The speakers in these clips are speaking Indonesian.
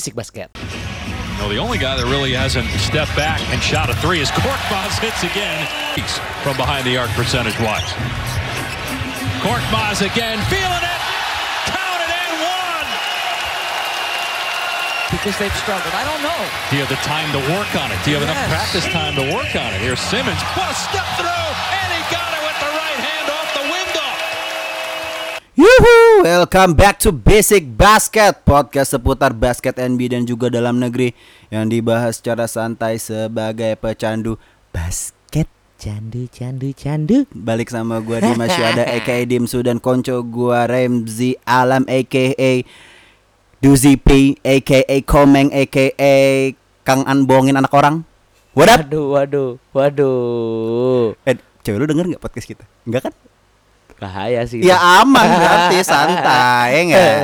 Basic Basket. No, the only guy that really hasn't stepped back and shot a three is Korkmaz hits again. He's from behind the arc percentage wise. Korkmaz again, feeling it. Count it and one. Because they've struggled. I don't know. Do you have the time to work on it? Do you have enough practice time to work on it? Here's Simmons. What a step through, Yuhu, welcome back to Basic Basket Podcast seputar basket NBA dan juga dalam negeri Yang dibahas secara santai sebagai pecandu basket Candu, candu, candu. Balik sama gua Dimas Syuada aka Dimsu dan konco gua Remzi Alam aka Duzi P aka Komeng aka Kang Anbongin anak orang What up? Waduh, waduh, waduh. Eh, cewek lu denger gak podcast kita? Enggak kan? Bahaya sih. Ya aman berarti santai enggak?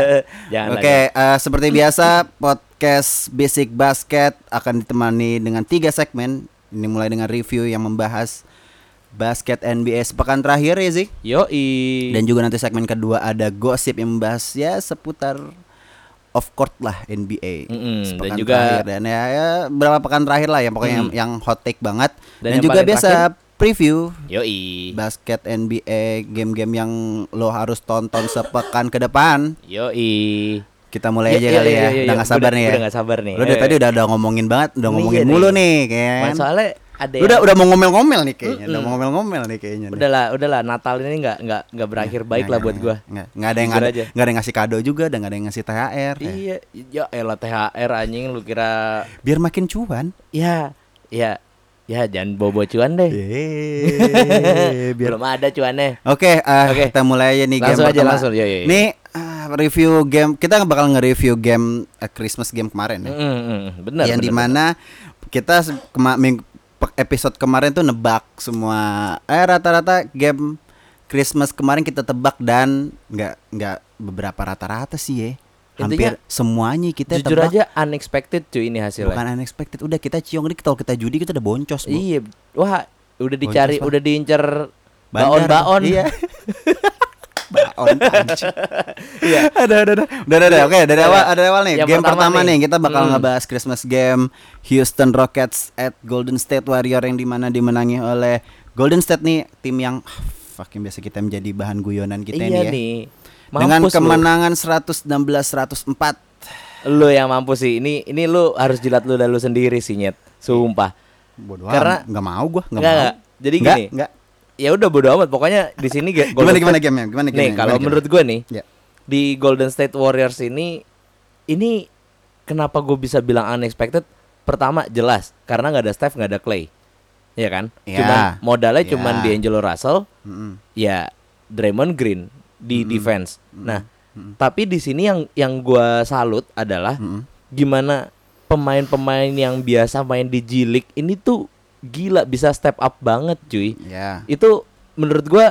Jangan Oke, eh, seperti biasa podcast Basic Basket akan ditemani dengan tiga segmen. Ini mulai dengan review yang membahas basket NBA sepekan terakhir ya sih. Yoi. Dan juga nanti segmen kedua ada gosip yang membahas ya seputar off court lah NBA. Mm-mm, dan Sepekan juga- terakhir. dan ya, ya berapa pekan terakhir lah yang pokoknya yang, Mm. yang hot take banget. Dan Dan, yang juga biasa preview Yoi. basket NBA game-game yang lo harus tonton sepekan ke depan. Yoi. Kita mulai Yuk, aja yuk, kali yuk, ya. udah yuk. nggak sabar Udah- nih ya. udah nggak sabar nih. Lo dari Ayo, tadi udah udah ngomongin banget, udah ngomongin iya mulu nih. nih kayaknya. Man, soalnya ada udah udah mau ngomel-ngomel nih kayaknya. Udah mau ngomel-ngomel nih kayaknya. Udahlah, udahlah Natal ini nggak nggak nggak berakhir baik Nggak, lah buat gua. Nggak, nggak ada yang ada, nggak ada yang ngasih kado juga, dan nggak ada yang ngasih THR. ya. Iya, ya elah THR anjing lu kira Biar makin cuan. ya ya ya jangan bobo cuan deh. Yeay, biar Belum ada cuannya. Oke, eh, Oke. kita mulai aja nih Langsung game aja, pertama. langsung. Yo, yo. Nih ah, review game kita bakal nge-review game eh, Christmas game kemarin ya. Mm, mm, mm. Benar. yang di mana kita se- kema- episode kemarin tuh nebak semua eh rata-rata game Christmas kemarin kita tebak dan nggak nggak beberapa rata-rata sih ya hampir Intinya, semuanya kita Jujur tebak aja unexpected cuy ini hasilnya. bukan unexpected udah kita ciong nih kalau kita judi kita udah boncos Bu. Iya, wah udah dicari, Boncos, udah diincer Bandar. baon-baon. iya baon iya ada ada ada udah ada oke dari Iya. awal ada awal nih Yang game pertama pertama, nih. nih kita bakal Hmm. ngebahas Christmas game Houston Rockets at Golden State Warrior yang di mana dimenangi oleh Golden State nih tim yang ah, fucking biasa kita menjadi bahan guyonan kita iya nih ya nih. Dengan Mampus lu. kemenangan 116-104 Lu yang mampus sih. Ini ini lu harus jilat lu dan lu sendiri sih nyet. Sumpah. bodoh Karena- nggak mau gua nggak mau nggak. Jadi gini. nggak. Ya udah bodo amat. Pokoknya di sini gimana gimana State- gamenya gimana Nih gamenya kalau Gimana menurut gue nih Ya. di Golden State Warriors ini ini kenapa gue bisa bilang unexpected? Pertama jelas karena nggak ada Steph nggak ada Clay, ya kan? Ya. Cuman modalnya Ya. cuman D'Angelo Russell, Mm-mm. ya Draymond Green di Mm-mm. defense. Nah, Mm-mm. tapi di sini yang yang gue salut adalah Mm-mm. gimana pemain-pemain yang biasa main di G-League ini tuh gila bisa step up banget cuy ya itu menurut gua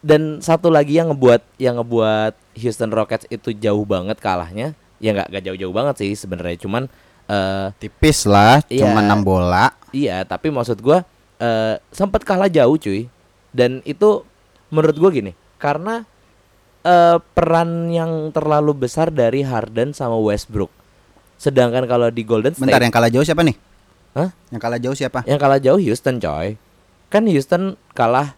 dan satu lagi yang ngebuat yang ngebuat Houston Rockets itu jauh banget kalahnya ya nggak nggak jauh-jauh banget sih sebenarnya cuman eh tipis lah Iya. cuma 6 bola iya tapi maksud gua eh sempat kalah jauh cuy dan itu menurut gua gini karena eh peran yang terlalu besar dari Harden sama Westbrook sedangkan kalau di Golden State bentar yang kalah jauh siapa nih Hah? yang kalah jauh siapa yang kalah jauh Houston coy kan Houston kalah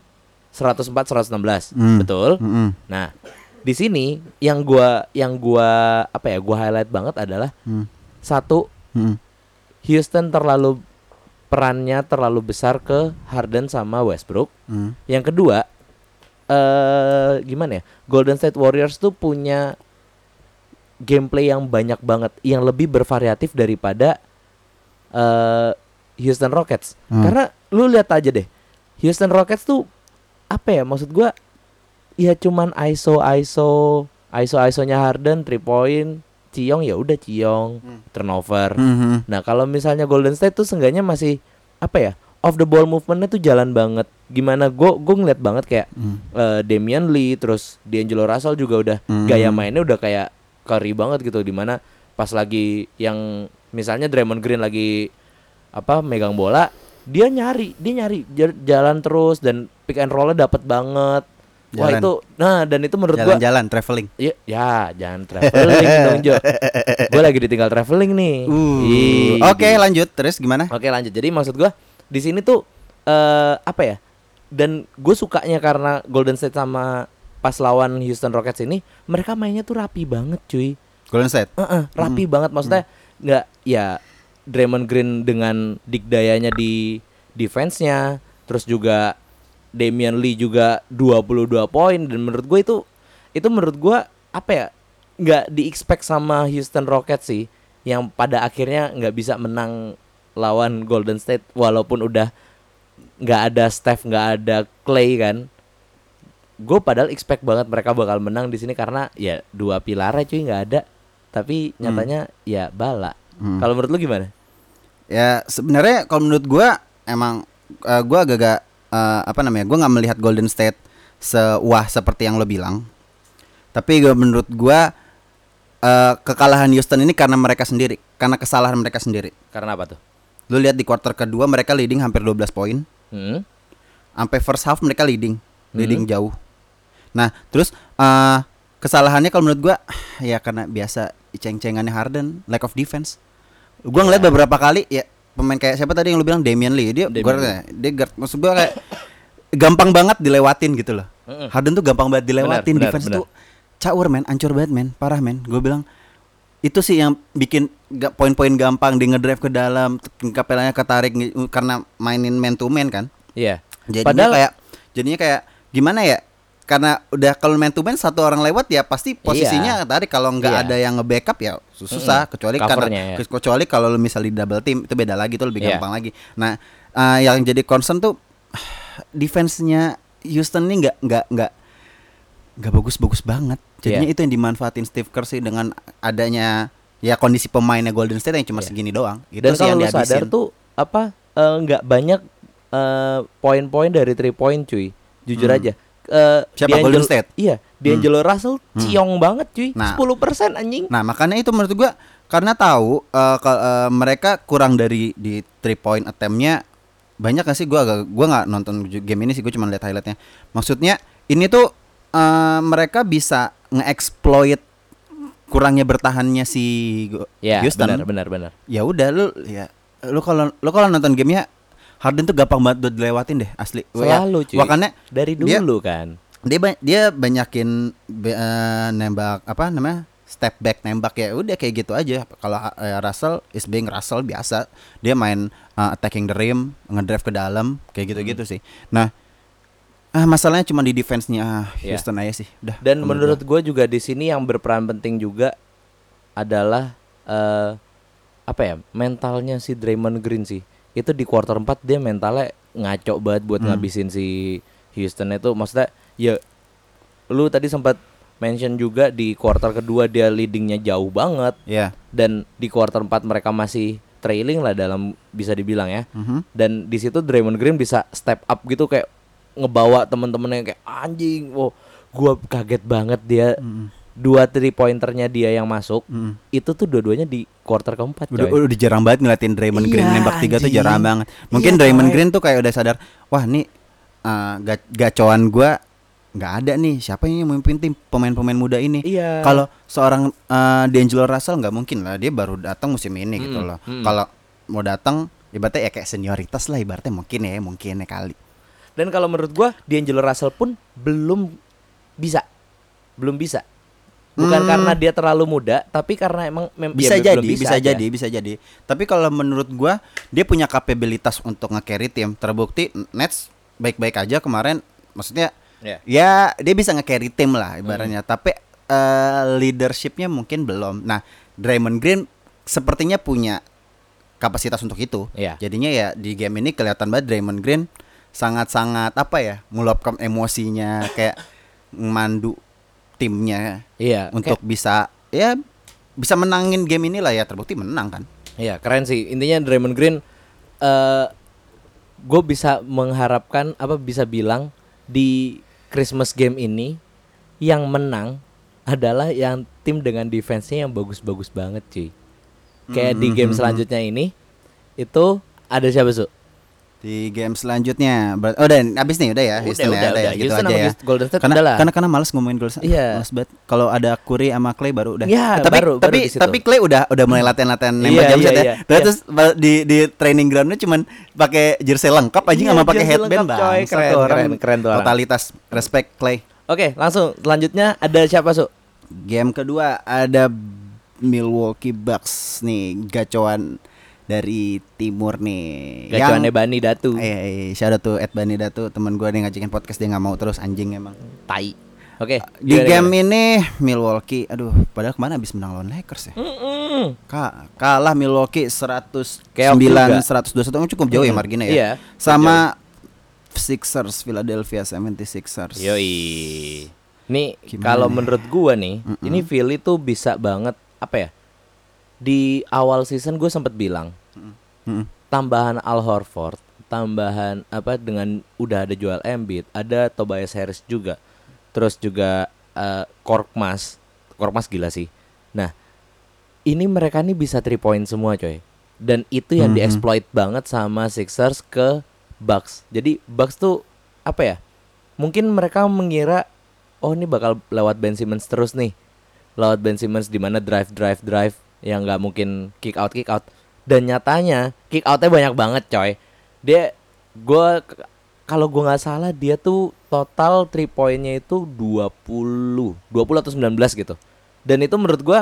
104 116 Hmm. betul Mm-mm. Nah, di sini yang gua yang gua apa ya gua highlight banget adalah Hmm. satu Mm-mm. Houston terlalu perannya terlalu besar ke Harden sama Westbrook. Mm. Yang kedua eh gimana ya? Golden State Warriors tuh punya gameplay yang banyak banget, yang lebih bervariatif daripada eh Houston Rockets. Hmm. Karena lu lihat aja deh, Houston Rockets tuh apa ya? Maksud gua ya cuman ISO ISO ISO ISO-nya Harden 3 point, Ciong ya udah Ciong, turnover. Mhm. Nah, kalau misalnya Golden State tuh seenggaknya masih apa ya? Off the ball movementnya tuh jalan banget. Gimana gue gue ngeliat banget kayak Hmm. eh, Damian Lee terus D'Angelo Russell juga udah Hmm. gaya mainnya udah kayak Curry banget gitu di mana pas lagi yang misalnya Draymond Green lagi apa megang bola dia nyari dia nyari jalan terus dan pick and rollnya dapat banget Wah Jalan. itu, nah dan itu menurut gua Jalan-jalan traveling. Ya, ya jangan traveling dong Jo. Gue lagi ditinggal traveling nih. Uh, Ih, Oke, gitu. lanjut. Terus gimana? Oke lanjut. Jadi maksud gua di sini tuh eh apa ya? Dan gue sukanya karena Golden State sama pas lawan Houston Rockets ini mereka mainnya tuh rapi banget cuy. Golden State. Heeh, rapi banget maksudnya nggak ya Draymond Green dengan dikdayanya di defense-nya terus juga Damian Lee juga 22 poin dan menurut gue itu itu menurut gue apa ya nggak di expect sama Houston Rockets sih yang pada akhirnya nggak bisa menang lawan Golden State walaupun udah nggak ada Steph nggak ada Clay kan gue padahal expect banget mereka bakal menang di sini karena ya dua pilarnya cuy nggak ada tapi nyatanya ya bala Hmm. kalau menurut lu gimana Ya sebenarnya kalau menurut gua emang eh, gua agak-agak eh, apa namanya? Gua nggak melihat Golden State sewah seperti yang lo bilang. Tapi gua menurut gua eh, kekalahan Houston ini karena mereka sendiri, karena kesalahan mereka sendiri. karena apa tuh Lu lihat di quarter kedua mereka leading hampir 12 poin. hmm? Sampai first half mereka leading, leading jauh. Nah, terus eh kesalahannya kalau menurut gua ya karena biasa ceng-cengannya Harden, lack of defense. Gua ngeliat beberapa kali ya pemain kayak siapa tadi yang lu bilang Damian Lee, dia Damian guard ya, dia guard maksud gua kayak gampang banget dilewatin gitu loh. Harden tuh gampang banget dilewatin, Benar, defense benar, tuh caur men, ancur banget men, parah men. Gue bilang itu sih yang bikin poin-poin gampang di ngedrive ke dalam, kapelanya ketarik karena mainin man to man kan. Iya Jadinya Padahal- kayak jadinya kayak gimana ya? Karena udah kalau man to man satu orang lewat ya pasti posisinya tarik kalau nggak Iya. ada yang nge-backup ya susah Mm-mm. kecuali Covernya karena ya. kecuali kalau lu misalnya di double team itu beda lagi tuh lebih Iya. gampang lagi. Nah, eh, yang jadi concern tuh defense-nya Houston ini nggak nggak nggak nggak bagus-bagus banget. Jadinya Iya. itu yang dimanfaatin Steve Kerr sih dengan adanya ya kondisi pemainnya Golden State yang cuma Iya. segini doang. Itu dan sih kalau yang lu sadar tuh apa eh, nggak banyak eh, poin-poin dari three point cuy jujur Hmm. aja Eh, Siapa? D'Angelo- Golden State? iya D'Angelo Russell ciong banget cuy Nah. 10% anjing Nah, makanya itu menurut gua karena tahu eh, ke- eh, mereka kurang dari di three point attempt-nya banyak gak sih gua agak gua nggak nonton game ini sih gua cuma lihat highlightnya. Maksudnya ini tuh eh, mereka bisa nge-exploit kurangnya bertahannya si ya Houston. benar benar benar. Ya udah lu ya lu kalau lu kalau nonton gamenya Harden tuh gampang banget buat dilewatin deh asli. Ya, Selalu, cuy. Makanya dari dia- dulu kan. dia dia banyakin eh, nembak apa namanya step back nembak ya udah kayak gitu aja. Kalau eh, Russell is being Russell biasa. Dia main eh, attacking the rim ngedrive ke dalam kayak gitu-gitu sih. Nah ah masalahnya cuma di defense-nya ah, Ya. Houston aja sih udah Dan menurut gue juga di sini yang berperan penting juga adalah eh apa ya mentalnya si Draymond Green sih. Itu di quarter 4 dia mentalnya ngaco banget buat Hmm. ngabisin si Houston itu. Maksudnya ya lu tadi sempat mention juga di quarter kedua dia leadingnya jauh banget ya dan di quarter 4 mereka masih trailing lah dalam bisa dibilang ya. Mhm. Dan di situ Draymond Green bisa step up gitu kayak ngebawa temen-temennya kayak anjing, wow, gua kaget banget dia dua three pointernya dia yang masuk Mm. itu tuh dua-duanya di quarter keempat Udah, coy. udah jarang banget ngeliatin Draymond Green Iya, nembak tiga tuh jarang banget. Mungkin Iya, Draymond. Green tuh kayak udah sadar, wah nih uh, ga- gacoan gua nggak ada nih. Siapa yang memimpin tim pemain-pemain muda ini? Iya. Kalau seorang uh, D'Angelo Russell nggak mungkin lah, dia baru datang musim ini gitu Mm, loh. mm. Kalau mau datang, ibaratnya ya kayak senioritas lah, ibaratnya mungkin ya, mungkin ya kali. Dan kalau menurut gua D'Angelo Russell pun belum bisa. Belum bisa. Bukan Hmm. karena dia terlalu muda, tapi karena emang mem- Bisa ya, jadi, bisa, aja. jadi, bisa jadi. Tapi kalau menurut gua dia punya kapabilitas untuk nge-carry tim. Terbukti Nets baik-baik aja kemarin. Maksudnya Ya. ya dia bisa nge-carry tim lah ibaratnya. Tapi eh, leadershipnya mungkin belum. Nah, Draymond Green sepertinya punya kapasitas untuk itu. Iya. Jadinya ya di game ini kelihatan banget Draymond Green sangat-sangat apa ya meluapkan emosinya kayak mandu timnya Iya, untuk bisa ya bisa menangin game ini lah ya terbukti menang kan. Iya keren sih intinya Draymond Green eh gue bisa mengharapkan apa bisa bilang di Christmas game ini yang menang adalah yang tim dengan defense-nya yang bagus-bagus banget cuy. Kayak di game selanjutnya ini itu ada siapa su? Di game selanjutnya, ber- oh dan abis nih udah ya, Udah, Houston ya, udah, udah ya, udah. gitu Houston aja ya. Golden State karena, udah karena karena males ngomongin Golden State. Iya. Males banget. Kalau ada Curry sama Clay baru udah. Iya, Eh, tapi baru- baru tapi situ. tapi Clay udah udah mulai latihan-latihan nembak Iya, jam iya, set ya. iya. Udah Iya. terus ba- di di training groundnya cuman pakai jersey lengkap aja Iya, nggak mau pakai headband lengkap, coy. bang. Keren, keren, keren tuh orang. Totalitas respect Clay. Oke, langsung selanjutnya ada siapa su? Game kedua ada Milwaukee Bucks nih gacoan dari timur nih. Gacuannya Bani Datu. Eh, eh, shout out to Ed Bani Datu teman gue nih ngajakin podcast dia nggak mau terus anjing emang. Tai. Oke. Di gimana, game gimana? ini Milwaukee, aduh, padahal ke mana habis menang lawan Lakers ya? Mm-mm. Ka kalah Milwaukee 109 Keok juga. 121 cukup jauh ya Mm-mm. marginnya ya. Iya, Sama Sixers Philadelphia 76ers. Yoi. Nih kalau menurut gua nih, Mm-mm. ini Philly tuh bisa banget apa ya? Di awal season gue sempet bilang Mm-mm. tambahan Al Horford, tambahan apa dengan udah ada Joel Embiid, ada Tobias Harris juga. Terus juga eh, Korkmaz. Korkmaz gila sih. Nah, ini mereka nih bisa three point semua, coy. Dan itu yang Mhm. dieksploit banget sama Sixers ke Bucks. Jadi Bucks tuh apa ya? Mungkin mereka mengira oh ini bakal lewat Ben Simmons terus nih. Lewat Ben Simmons di mana drive drive drive yang nggak mungkin kick out kick out. Dan nyatanya kick outnya banyak banget, coy. Dia gua k- kalau gua nggak salah dia tuh total three pointnya itu 20 20 atau 19 gitu. Dan itu menurut gua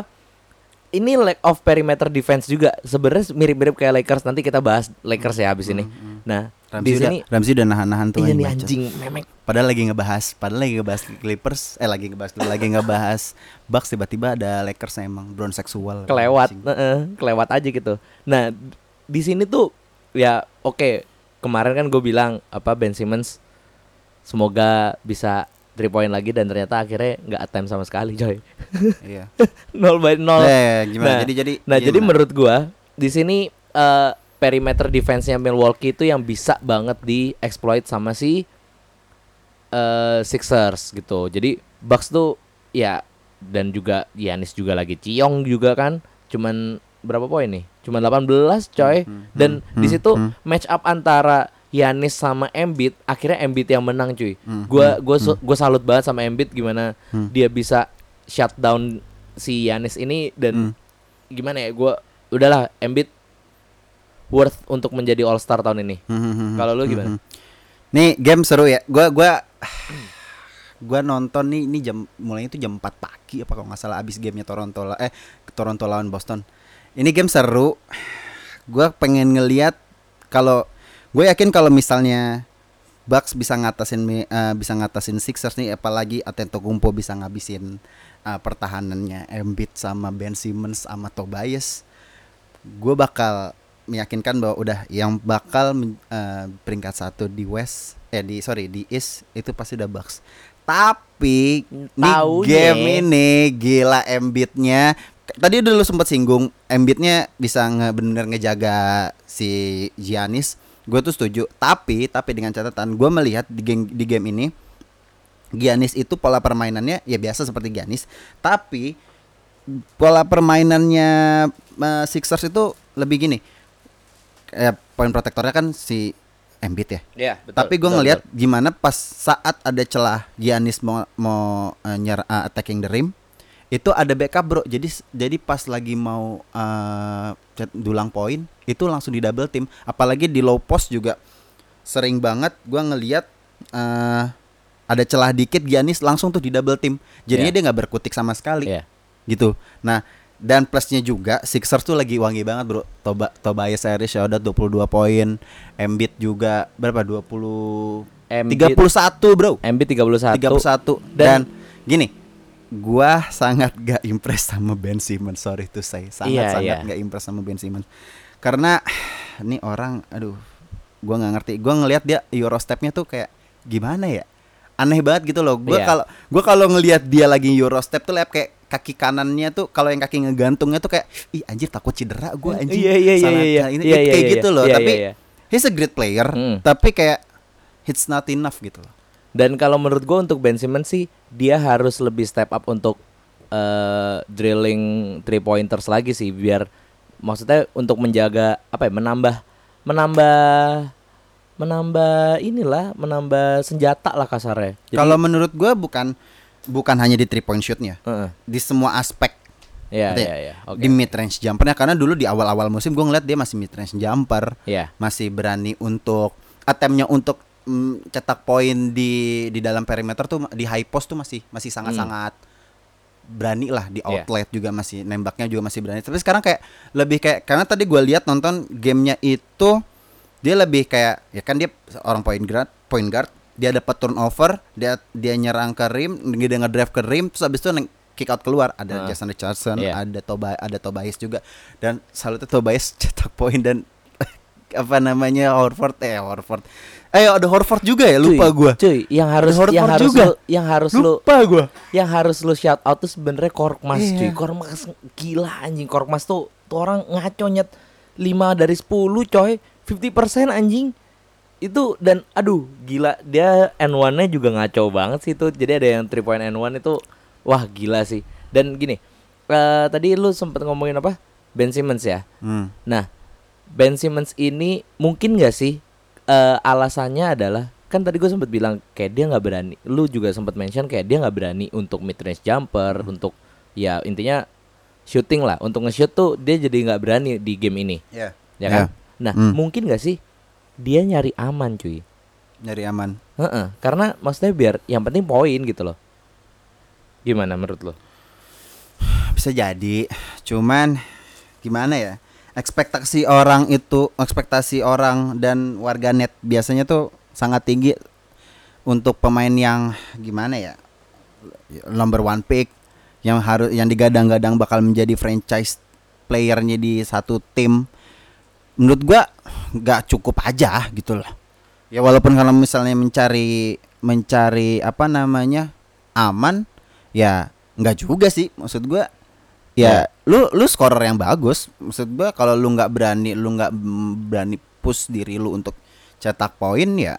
ini lack of perimeter defense juga. Sebenarnya mirip-mirip kayak Lakers. Nanti kita bahas Lakers ya habis ini. Nah, Ramsey di udah, sini Ramsey udah nahan-nahan tuh iya nih anjing memek. Padahal lagi ngebahas, padahal lagi ngebahas Clippers, eh lagi ngebahas lagi ngebahas Bucks. Tiba-tiba ada Lakers emang brown seksual. kelewat, heeh, kelewat aja gitu. Nah, di sini tuh ya oke, kemarin kan gue bilang apa Ben Simmons semoga bisa three point lagi dan ternyata akhirnya nggak attempt sama sekali, coy. Iya. nol by nol. Eh, gimana? Nah, jadi jadi Nah, jadi gimana? menurut gua di sini eh, perimeter defense-nya Milwaukee itu yang bisa banget dieksploit sama si eh, Sixers gitu. Jadi Bucks tuh ya dan juga Yanis juga lagi ciong juga kan. Cuman berapa poin nih? Cuman 18 coy. Hmm, Dan hmm, di hmm, situ hmm. match up antara Yanis sama Embiid akhirnya Embiid yang menang cuy. Hmm, Gua hmm, gua su- gua salut banget sama Embiid gimana Hmm. dia bisa shutdown si Yanis ini dan Hmm. gimana ya gua udahlah Embiid worth untuk menjadi All Star tahun ini. Hmm, hmm, hmm, Kalau lu hmm, gimana? hmm. Nih game seru ya. Gua gua gua nonton nih ini jam mulainya itu jam 4 pagi apa kalau nggak salah abis gamenya Toronto la- eh Toronto lawan Boston. Ini game seru. Gua pengen ngeliat kalau gue yakin kalau misalnya Bucks bisa ngatasin eh, bisa ngatasin Sixers nih apalagi Antetokounmpo bisa ngabisin eh, pertahanannya Embiid sama Ben Simmons sama Tobias gue bakal meyakinkan bahwa udah yang bakal eh, peringkat satu di West eh di sorry di East itu pasti udah Bucks tapi nih Taunya. game ini gila Embiidnya tadi udah lu sempat singgung Embiidnya bisa nge bener ngejaga si Giannis gue tuh setuju. Tapi tapi dengan catatan gue melihat di game di game ini Giannis itu pola permainannya ya biasa seperti Giannis. Tapi pola permainannya eh, Sixers itu lebih gini. Kayak poin protektornya kan si Embiid ya. Iya, tapi gue ngelihat gimana pas saat ada celah Giannis mau mau uh, nyer uh, attacking the rim itu ada backup bro. Jadi jadi pas lagi mau uh, cet- dulang poin itu langsung di double team apalagi di low post juga sering banget gue ngelihat uh, ada celah dikit Giannis langsung tuh di double team jadinya Iya. dia nggak berkutik sama sekali Iya. gitu. Nah, dan plusnya juga Sixers tuh lagi wangi banget, Bro. Toba Tobias Harris ya udah 22 poin, Embiid juga berapa? 20 Embiid 31, Bro. Embiid 31. 31. Dan, Dan- gini, gua sangat gak impress sama Ben Simmons, sorry to say. Sangat Iya, sangat iya. gak impress sama Ben Simmons. Karena ini orang aduh, gua nggak ngerti. Gua ngelihat dia Eurostepnya tuh kayak gimana ya? Aneh banget gitu loh. Gua Iya. kalau gua kalau ngelihat dia lagi Eurostep tuh lihat kayak kaki kanannya tuh kalau yang kaki ngegantungnya tuh kayak ih anjir takut cedera gua. Iya, iya, iya, Sangat- iya, ini- iya, iya, kayak iya, gitu loh. iya, Tapi iya, iya. he's a great player, Hmm. tapi kayak it's not enough gitu loh. Dan kalau menurut gue untuk Ben Simmons sih dia harus lebih step up untuk eh, drilling three pointers lagi sih biar maksudnya untuk menjaga apa ya menambah menambah menambah inilah, menambah senjata lah kasarnya. Jadi- Kalau menurut gua bukan bukan hanya di three point shootnya, Heeh. di semua aspek Iya, iya, iya. Di mid range jumpernya karena dulu di awal-awal musim gue ngeliat dia masih mid range jumper, Iya. masih berani untuk attemptnya untuk mm, cetak poin di di dalam perimeter tuh di high post tuh masih masih sangat-sangat berani lah di Hmm. Iya. outlet juga masih nembaknya juga masih berani. Tapi sekarang kayak lebih kayak karena tadi gue lihat nonton gamenya itu dia lebih kayak ya kan dia orang point guard, point guard dia dapat turnover, dia dia nyerang ke rim, dia ngedrive ke rim, terus abis itu neng- kick out keluar ada Ah. Jason Richardson, Iya. ada Toba ada Tobias juga dan tuh Tobias cetak poin dan apa namanya Horford eh Horford eh ada Horford juga ya lupa Cuy, gua Cuy, yang harus Horford yang harus juga. lu, yang harus lu lupa gua yang harus lu shout out tuh sebenarnya Korkmaz Iya. cuy. Korkmaz gila anjing. Korkmaz tuh, tuh orang ngaco nyet 5 dari 10 coy. 50% anjing. Itu dan aduh gila dia N1-nya juga ngaco banget sih itu. Jadi ada yang 3 point N1 itu wah gila sih. Dan gini, eh, tadi lu sempet ngomongin apa? Ben Simmons ya. hmm. Nah, Ben Simmons ini mungkin gak sih eh, alasannya adalah kan tadi gue sempat bilang kayak dia nggak berani. Lu juga sempat mention kayak dia nggak berani untuk mid range jumper, untuk ya intinya shooting lah. Untuk nge-shoot tuh dia jadi nggak berani di game ini, ya ya kan? Nah, Hmm. mungkin gak sih dia nyari aman cuy? nyari aman Heeh, karena maksudnya biar yang penting poin gitu loh. Gimana menurut lo? bisa jadi cuman gimana ya ekspektasi orang itu ekspektasi orang dan warganet biasanya tuh sangat tinggi untuk pemain yang gimana ya number one pick yang harus yang digadang-gadang bakal menjadi franchise playernya di satu tim. Menurut gua nggak cukup aja gitu loh ya walaupun kalau misalnya mencari mencari apa namanya aman ya nggak juga sih maksud gua ya lu lu scorer yang bagus maksud gua kalau lu nggak berani lu nggak berani push diri lu untuk cetak poin ya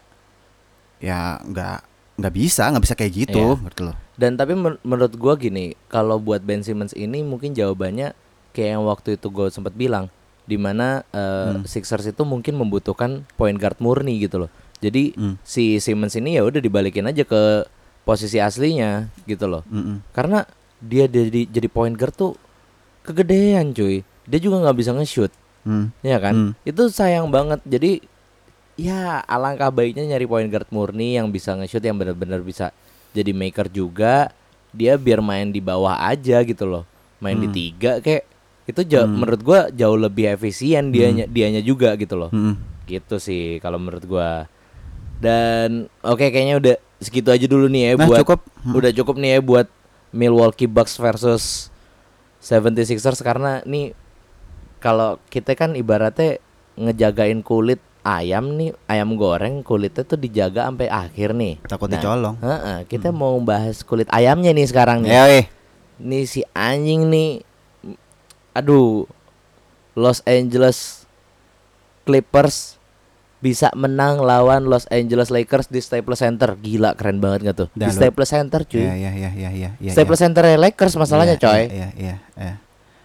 ya nggak nggak bisa nggak bisa kayak gitu Iya. ngerti lo Dan tapi men- menurut gua gini, kalau buat Ben Simmons ini mungkin jawabannya kayak yang waktu itu gue sempat bilang, di mana uh, Hmm. Sixers itu mungkin membutuhkan point guard murni gitu loh. Jadi Hmm. si Simmons ini ya udah dibalikin aja ke posisi aslinya gitu loh. Mm-mm. Karena dia jadi jadi point guard tuh kegedean cuy. Dia juga nggak bisa nge-shoot, Hmm. ya kan? Hmm. Itu sayang banget. Jadi ya alangkah baiknya nyari point guard murni yang bisa nge-shoot yang benar-benar bisa jadi maker juga. Dia biar main di bawah aja gitu loh. Main di Hmm. tiga kayak itu jauh, Hmm. menurut gua jauh lebih efisien dianya dianya juga gitu loh. Mm-mm. Gitu sih kalau menurut gua. Dan oke kayaknya udah segitu aja dulu nih ya Nah, buat cukup. Hmm. udah cukup nih ya buat Milwaukee Bucks versus 76ers karena nih kalau kita kan ibaratnya ngejagain kulit ayam nih ayam goreng kulitnya tuh dijaga sampai akhir nih Takut Nah, dicolong. heeh, kita mau bahas kulit ayamnya nih sekarang nih Ya, eh. nih si anjing nih aduh Los Angeles Clippers bisa menang lawan Los Angeles Lakers di Staples Center gila keren banget gak tuh Dah, di Staples Center cuy Ya, ya, ya, ya, ya, ya. Staples Center Lakers masalahnya Iya, coy Iya, iya, iya.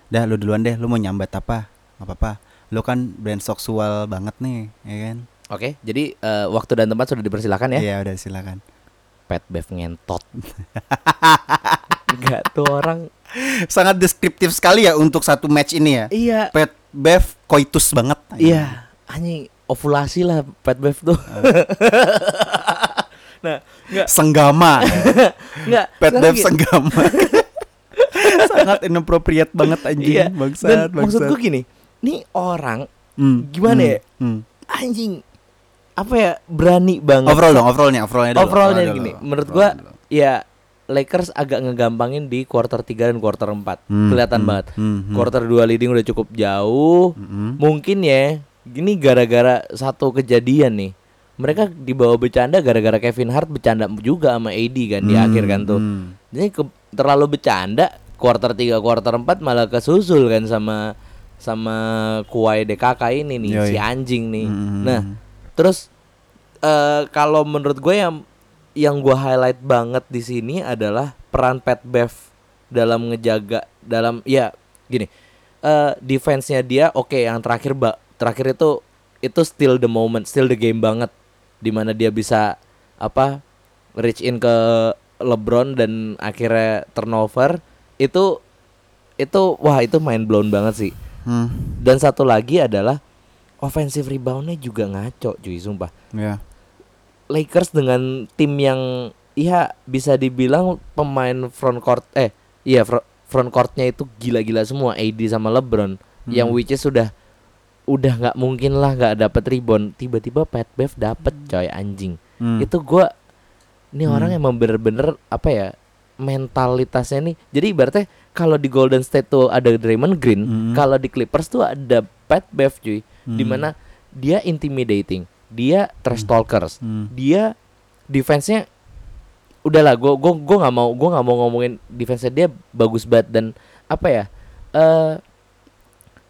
Dah lu duluan deh, lu mau nyambat apa? Gak apa-apa. Lu kan brand seksual banget nih, ya kan? Oke, jadi eh, waktu dan tempat sudah dipersilakan ya. Iya, udah silakan. Pet Bev ngentot. Enggak tuh orang. Sangat deskriptif sekali ya untuk satu match ini ya. Iya. Pet Bev koitus banget. Iya. Anjing ovulasi lah Pet Bev tuh. nah, enggak Senggama. enggak. Pet Bev senggama. Sangat inappropriate banget anjing. Iya. Bangsat, Dan maksud bangsat. gue gini, nih orang Hmm, gimana hmm, ya? hmm. anjing apa ya berani banget. Overall dong, overallnya, overallnya dulu. Overallnya overall gini, dulu, menurut overall gua dulu. ya Lakers agak ngegampangin di quarter 3 dan quarter 4. Hmm, Kelihatan hmm, banget. hmm, hmm. Quarter 2 leading udah cukup jauh. Mm-mm. Mungkin ya, gini gara-gara satu kejadian nih. Mereka dibawa bercanda gara-gara Kevin Hart bercanda juga sama AD kan di Hmm, akhir kan tuh. hmm. Jadi ke- terlalu bercanda quarter 3 quarter 4 malah kesusul kan sama sama Kuai DKK ini nih Yoi. si anjing nih. Hmm. Nah, terus eh kalau menurut gue yang yang gue highlight banget di sini adalah peran Pat Bev dalam ngejaga dalam ya gini eh defense-nya dia oke yang terakhir ba, terakhir itu itu still the moment still the game banget. Di mana dia bisa apa reach in ke LeBron dan akhirnya turnover. Itu itu wah itu main blown banget sih. Hmm. dan satu lagi adalah offensive reboundnya juga ngaco cuy sumpah. Ya. Lakers dengan tim yang iya bisa dibilang pemain front court eh iya fro- front courtnya itu gila-gila semua AD sama LeBron yang which is sudah udah nggak mungkin lah nggak dapet rebound tiba-tiba Pat Bev dapet coy anjing Hmm. itu gua ini orang emang bener-bener apa ya mentalitasnya nih jadi ibaratnya kalau di Golden State tuh ada Draymond Green Hmm. kalau di Clippers tuh ada Pat Bev cuy Hmm. di mana dia intimidating dia trash talkers Hmm. dia defense-nya udahlah gue gue gue nggak mau gue nggak mau ngomongin defense dia bagus banget dan apa ya eh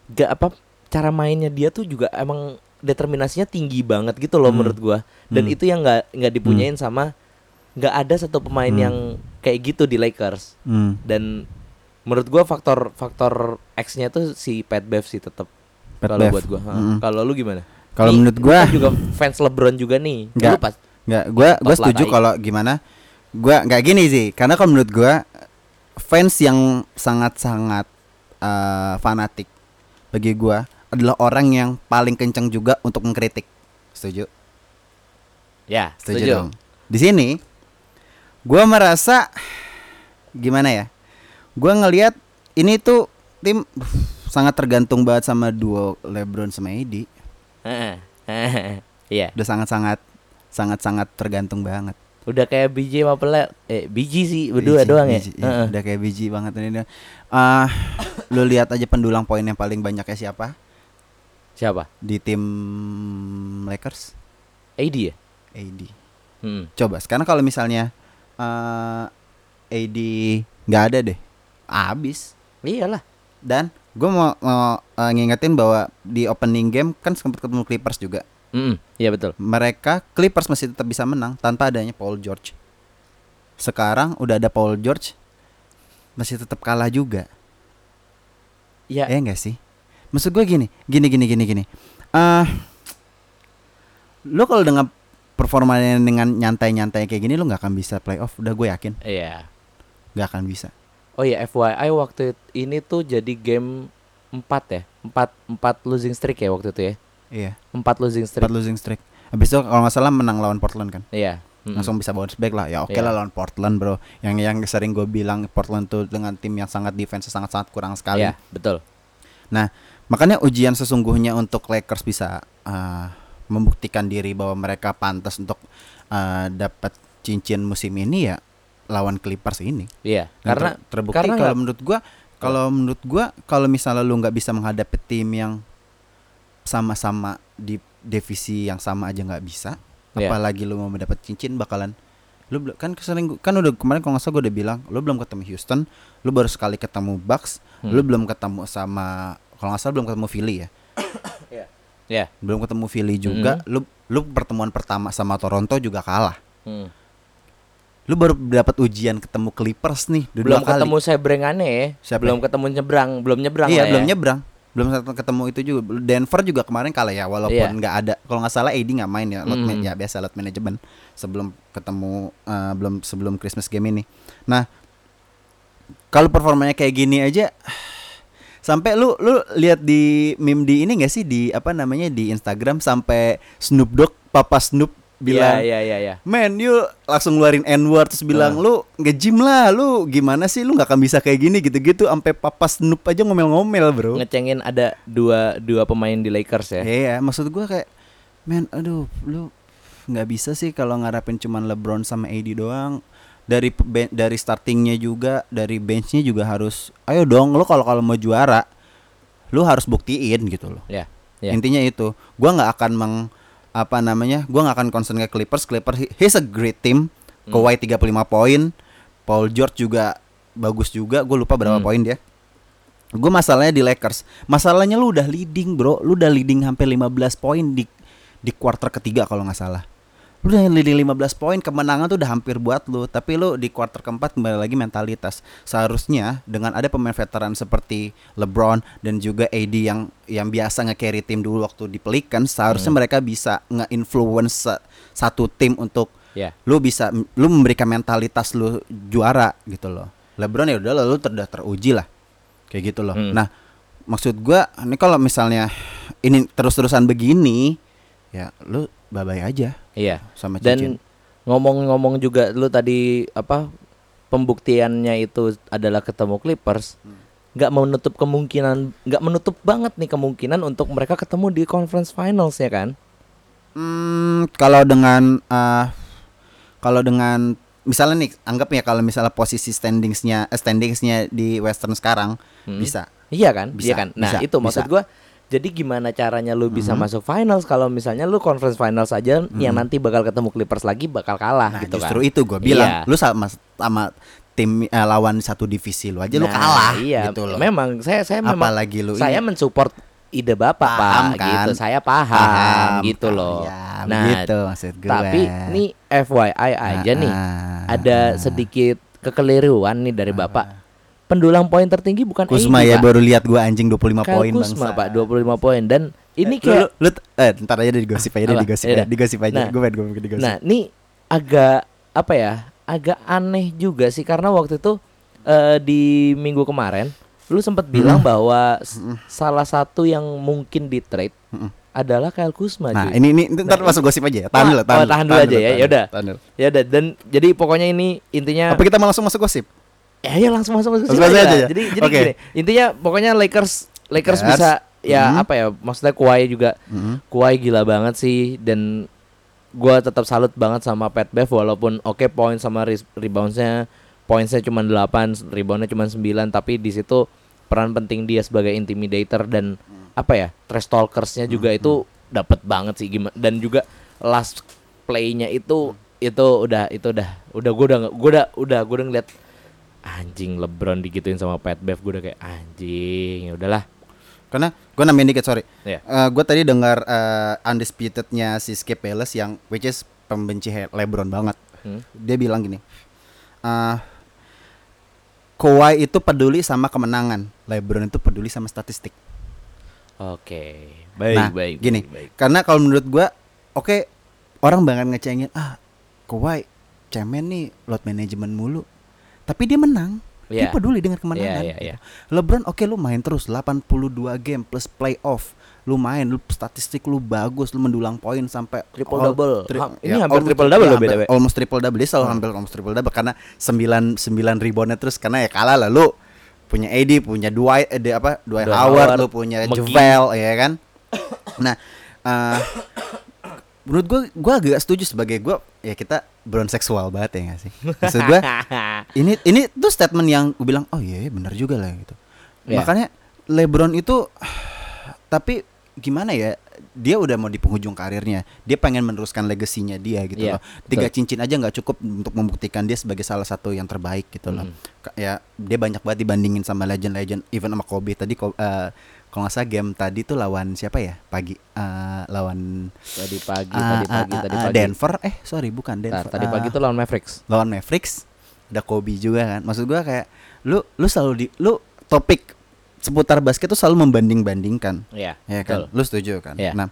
gak apa cara mainnya dia tuh juga emang determinasinya tinggi banget gitu loh Hmm. menurut gua dan Hmm. itu yang nggak nggak dipunyain sama nggak ada satu pemain Hmm. yang kayak gitu di Lakers Hmm. dan menurut gua faktor faktor X-nya tuh si Pat Bev sih tetap kalau buat gua Ha. Mm-mm. kalau lu gimana Kalau menurut gua kan juga fans LeBron juga nih Nggak. lu pas Nggak, gua gua setuju kalau gimana? Gua nggak gini sih, karena kalau menurut gua fans yang sangat-sangat eh, fanatik bagi gua adalah orang yang paling kencang juga untuk mengkritik. Setuju? ya Setuju, dong. Di sini gua merasa gimana ya? Gua ngelihat ini tuh tim uh, sangat tergantung banget sama duo LeBron sama AD. Iya, Udah sangat-sangat sangat-sangat tergantung banget. udah kayak biji apa pelet? Eh, biji sih berdua Biji, doang ya. biji, iya, Heeh. Udah kayak biji banget ini. Ah, lu lihat aja pendulang poin yang paling banyaknya siapa Siapa? di tim Lakers? AD ya? AD. Hmm. Coba sekarang kalau misalnya eh AD nggak ada deh, abis. Iyalah. Dan gue mau, mau eh, ngingetin bahwa di opening game kan sempat ketemu Clippers juga. Mm Iya betul. Mereka Clippers masih tetap bisa menang tanpa adanya Paul George. Sekarang udah ada Paul George, masih tetap kalah juga. Ya, Ya enggak sih? Maksud gue gini, gini gini gini gini. Ah, lo kalau dengan performanya dengan nyantai-nyantai kayak gini lo nggak akan bisa playoff. Udah gue yakin, iya. nggak akan bisa. Oh ya FYI waktu ini tuh jadi game 4 ya. 4 4 losing streak ya waktu itu ya. Iya. 4 losing streak. Empat losing streak. Habis itu kalau nggak salah menang lawan Portland kan. Iya. Mm-mm. Langsung bisa bounce back lah. Ya oke Iya. lah lawan Portland bro. Yang yang sering gue bilang Portland tuh dengan tim yang sangat defense sangat sangat kurang sekali. Iya, betul. Nah, makanya ujian sesungguhnya untuk Lakers bisa uh, membuktikan diri bahwa mereka pantas untuk uh, dapat cincin musim ini ya lawan Clippers ini. Iya, Dan karena ter- terbukti karena kalau nggak- menurut gua kalau menurut gua kalau misalnya lu nggak bisa menghadapi tim yang sama-sama di divisi yang sama aja nggak bisa, Iya. apalagi lu mau mendapat cincin bakalan lu kan sering gua- kan udah kemarin kalau nggak salah gue udah bilang lu belum ketemu Houston, lu baru sekali ketemu Bucks, Hmm. lu belum ketemu sama kalau nggak salah belum ketemu Philly ya, ya. belum ketemu Philly juga, lu lu pertemuan pertama sama Toronto juga kalah. Hmm. Lu baru dapat ujian ketemu Clippers nih, Belum dua kali. ketemu sebrengannya ya. Siapa? Belum ketemu nyebrang, belum nyebrang Iya lah belum ya. nyebrang belum ketemu itu juga Denver juga kemarin kalah ya walaupun Iya. nggak ada kalau nggak salah AD nggak main ya lot Mm. ya biasa lot manajemen sebelum ketemu eh, belum sebelum Christmas game ini nah kalau performanya kayak gini aja sampai lu lu lihat di meme di ini nggak sih di apa namanya di Instagram sampai Snoop Dogg Papa Snoop bilang Iya, iya, iya, iya. Men, you langsung ngeluarin N-word terus bilang Ah. lu nge-gym lah, lu gimana sih lu nggak akan bisa kayak gini gitu-gitu sampai papa Snoop aja ngomel-ngomel, Bro. Ngecengin ada dua dua pemain di Lakers ya. Iya, maksud gua kayak men, aduh, lu nggak bisa sih kalau ngarapin cuman LeBron sama AD doang. Dari dari startingnya juga, dari benchnya juga harus ayo dong lu kalau kalau mau juara lu harus buktiin gitu loh. Ya. Ya. Intinya itu, gua nggak akan meng apa namanya? Gua nggak akan concern ke Clippers. Clippers he- he's a great team. Hmm. Kawhi 35 poin, Paul George juga bagus juga. Gue lupa berapa Hmm. poin dia. Gue masalahnya di Lakers. Masalahnya lu udah leading, Bro. Lu udah leading hampir 15 poin di di quarter ketiga kalau nggak salah. Lu udah leading 15 poin, kemenangan tuh udah hampir buat lu, tapi lu di quarter keempat kembali lagi mentalitas. Seharusnya dengan ada pemain veteran seperti LeBron dan juga AD yang yang biasa nge-carry tim dulu waktu di Pelicans, seharusnya Hmm. mereka bisa nge-influence satu tim untuk Ya. lu bisa lu memberikan mentalitas lu juara gitu loh. LeBron ya udah lu udah teruji lah. Kayak gitu loh. Hmm. Nah, maksud gua ini kalau misalnya ini terus-terusan begini ya lu bye-bye aja Iya. sama cincin. Dan ngomong-ngomong juga lu tadi apa pembuktiannya itu adalah ketemu Clippers. Hmm. nggak menutup kemungkinan nggak menutup banget nih kemungkinan untuk mereka ketemu di conference finals ya kan Hmm, kalau dengan eh, kalau dengan misalnya nih anggap ya kalau misalnya posisi standingsnya eh, standingsnya di Western sekarang Hmm. bisa iya kan Bisa, iya kan nah bisa, itu maksud bisa. gua jadi gimana caranya lu bisa Mhm. masuk finals kalau misalnya lu conference finals aja yang Mhm. nanti bakal ketemu Clippers lagi bakal kalah Nah, gitu justru kan itu gue bilang, Iya. lu sama sama tim eh, lawan satu divisi lu aja lu Nah, kalah iya gitu loh. memang saya saya memang Apalagi lu saya ini. mensupport ide bapak Paham pak kan? gitu saya paham, Paham, gitu paham. loh Ya, nah begitu maksud gue. tapi nih FYI aja nih Ah, ada sedikit kekeliruan nih dari bapak pendulang poin tertinggi bukan Kusma ya Pak. baru lihat gua anjing 25 Kyle poin Kuzma, bangsa. pak 25 poin dan ini Eh, kayak lu, lu, eh ntar aja digosip aja deh Apa? digosip aja digosip aja Nah. gue pengen gue digosip Nah, ini agak apa ya? Agak aneh juga sih karena waktu itu eh, di minggu kemarin lu sempat bilang bahwa s- salah satu yang mungkin di trade Mm-mm. adalah Kyle Kuzma. nah cuy. ini ini ntar Nah, masuk gosip aja ya tahan Wah, dulu tahan oh, dulu, tahan dulu aja ya, tahan dulu. Ya udah dan jadi pokoknya ini intinya apa kita mau langsung masuk gosip ya ya langsung masuk masuk Langsung sini aja aja. ya? Jadi jadi Oke. gini, intinya pokoknya Lakers Lakers Lakers. bisa ya Mhm. apa ya? Maksudnya Kawhi juga Mhm. Kawhi gila banget sih dan gua tetap salut banget sama Pat Bev walaupun oke poin sama re- reboundsnya poinnya cuma 8, reboundnya cuma 9 tapi di situ peran penting dia sebagai intimidator dan apa ya? trash talkersnya juga itu dapat banget sih gimana dan juga last playnya itu itu udah itu udah udah gua udah gua udah udah gua udah ngeliat anjing LeBron digituin sama Pat Bev gue udah kayak anjing ya udahlah. Karena gue nambahin dikit sorry. Iya. gue tadi dengar eh, undisputednya si Skip Bayless yang which is pembenci LeBron banget. Hmm. dia bilang gini eh Kawhi itu peduli sama kemenangan LeBron itu peduli sama statistik. Oke baik nah baik gini baik, karena kalau menurut gua oke orang banget ngecengin ah Kawhi cemen nih load management mulu tapi dia menang dia Iya. peduli dengan kemenangan iya iya LeBron oke lu main terus 82 game plus playoff lu main lu statistik lu bagus lu mendulang poin sampai Triple all- double. tri- Ha- ini hampir triple double ya, BTW. almost triple double dia selalu Hmm. hampir almost triple double karena 9 9 reboundnya terus karena ya kalah lah lu punya AD punya Dwight eh, apa Dwight Howard, Howard, lu punya. Javel ya kan nah eh, menurut gua gua agak setuju sebagai gua ya kita brown seksual banget ya gak sih maksud gua ini ini tuh statement yang gue bilang oh iya iya, benar juga lah gitu. Iya. makanya LeBron itu tapi gimana ya dia udah mau di penghujung karirnya. Dia pengen meneruskan legasinya dia gitu Iya, loh. tiga betul. cincin aja nggak cukup untuk membuktikan dia sebagai salah satu yang terbaik gitu loh. Mhm. Ka- ya dia banyak banget dibandingin sama legend-legend even sama Kobe. Tadi eh, kalau nggak salah game tadi tuh lawan siapa ya? Pagi Eh, lawan tadi pagi ah, tadi pagi ah, tadi ah, pagi. Denver? Eh sorry bukan Denver. tadi pagi Ah, tuh lawan Mavericks. Lawan Mavericks ada Kobe juga kan maksud gua kayak lu lu selalu di lu topik seputar basket tuh selalu membanding-bandingkan Iya ya kan betul. lu setuju kan Iya. nah